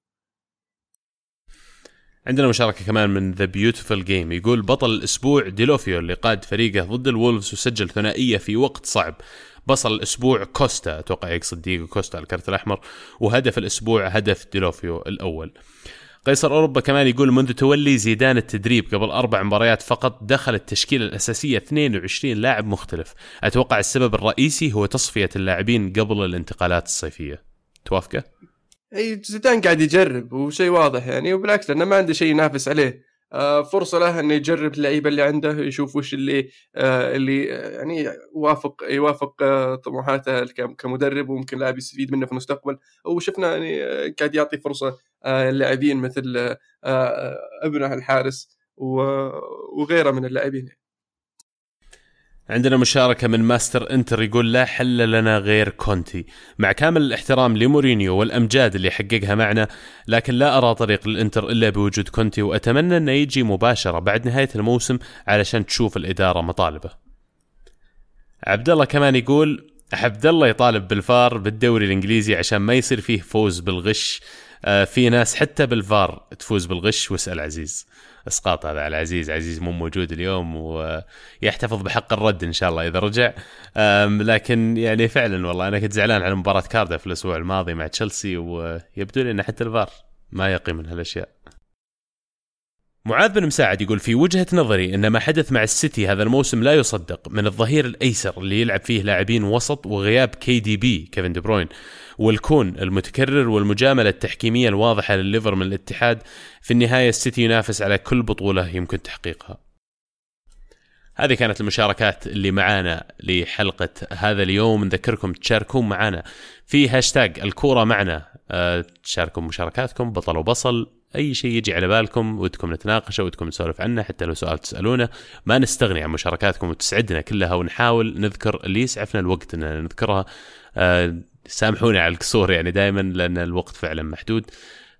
عندنا مشاركة كمان من The Beautiful Game يقول بطل الأسبوع ديلوفيو اللي قاد فريقه ضد الولفز وسجل ثنائية في وقت صعب. بصل الأسبوع كوستا أتوقع يقصد ديجو كوستا الكرت الأحمر وهدف الأسبوع هدف ديلوفيو الأول. قيصر أوروبا كمان يقول منذ تولي زيدان التدريب قبل أربع مباريات فقط دخل التشكيلة الأساسية 22 لاعب مختلف. أتوقع السبب الرئيسي هو تصفية اللاعبين قبل الانتقالات الصيفية. توافقه؟ أي زيدان قاعد يجرب وشيء واضح يعني وبالعكس لأنه ما عنده شيء ينافس عليه. فرصة له إنه يجرب اللعيبة اللي عنده يشوف وش اللي آه اللي آه يعني يوافق يوافق آه طموحاته كمدرب وممكن لاعب يستفيد منه في المستقبل. وشفنا يعني آه، قاعد يعطي فرصة آه اللاعبين مثل آه, آه، ابنه الحارس وغيره من اللاعبين. عندنا مشاركة من ماستر انتر يقول لا حل لنا غير كونتي. مع كامل الاحترام لمورينيو والأمجاد اللي حققها معنا لكن لا أرى طريق للإنتر إلا بوجود كونتي وأتمنى أنه يجي مباشرة بعد نهاية الموسم علشان تشوف الإدارة مطالبة. عبد الله كمان يقول عبد الله يطالب بالفار بالدوري الإنجليزي عشان ما يصير فيه فوز بالغش. آه، في ناس حتى بالفار تفوز بالغش واسأل عزيز. اسقاط هذا على عزيز. عزيز مو موجود اليوم ويحتفظ بحق الرد إن شاء الله إذا رجع. لكن يعني فعلا والله أنا كنت زعلان على مباراة كاردف الأسبوع الماضي مع تشيلسي ويبدو لي إن حتى الفار ما يقي من هالأشياء. معاذ بن مساعد يقول في وجهة نظري أن ما حدث مع السيتي هذا الموسم لا يصدق من الظهير الأيسر اللي يلعب فيه لاعبين وسط وغياب KDB كيفن دي بروين والكون المتكرر والمجاملة التحكيمية الواضحة لليفر من الاتحاد. في النهاية السيتي ينافس على كل بطولة يمكن تحقيقها. هذه كانت المشاركات اللي معانا لحلقة هذا اليوم. نذكركم تشاركون معنا في هاشتاج الكورة معنا. أه تشاركوا مشاركاتكم بطل وبصل. أي شيء يجي على بالكم ودكم نتناقشه ودكم نسولف عنه حتى لو سؤال تسألونه ما نستغني عن مشاركاتكم وتسعدنا كلها. ونحاول نذكر اللي يسعفنا الوقت ان نذكرها. أه سامحوني على القصور يعني دائما لأن الوقت فعلا محدود.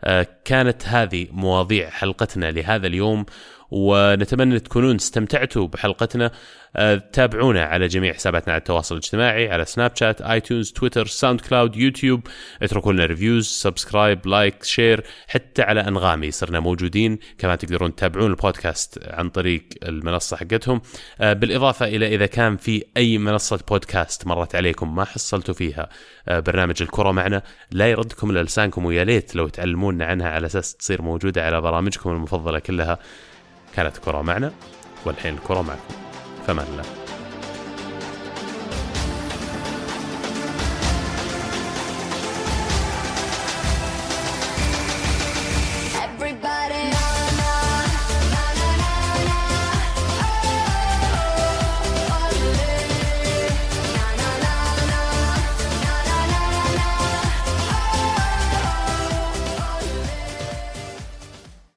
أه كانت هذه مواضيع حلقتنا لهذا اليوم. ونتمنى تكونون استمتعتوا بحلقتنا. آه، تابعونا على جميع حساباتنا على التواصل الاجتماعي على سناب شات iTunes تويتر SoundCloud يوتيوب اتركوا لنا reviews subscribe like share حتى على أنغامي صرنا موجودين. كمان تقدرون تتابعون البودكاست عن طريق المنصة حقتهم. آه، بالإضافة إلى إذا كان في أي منصة بودكاست مرت عليكم ما حصلتوا فيها آه، برنامج الكرة معنا لا يردكم لسانكم ويا ليت لو تعلمونا عنها على أساس تصير موجودة على برامجكم المفضلة كلها. كانت كرة معنا والحين الكره معكم. فمان الله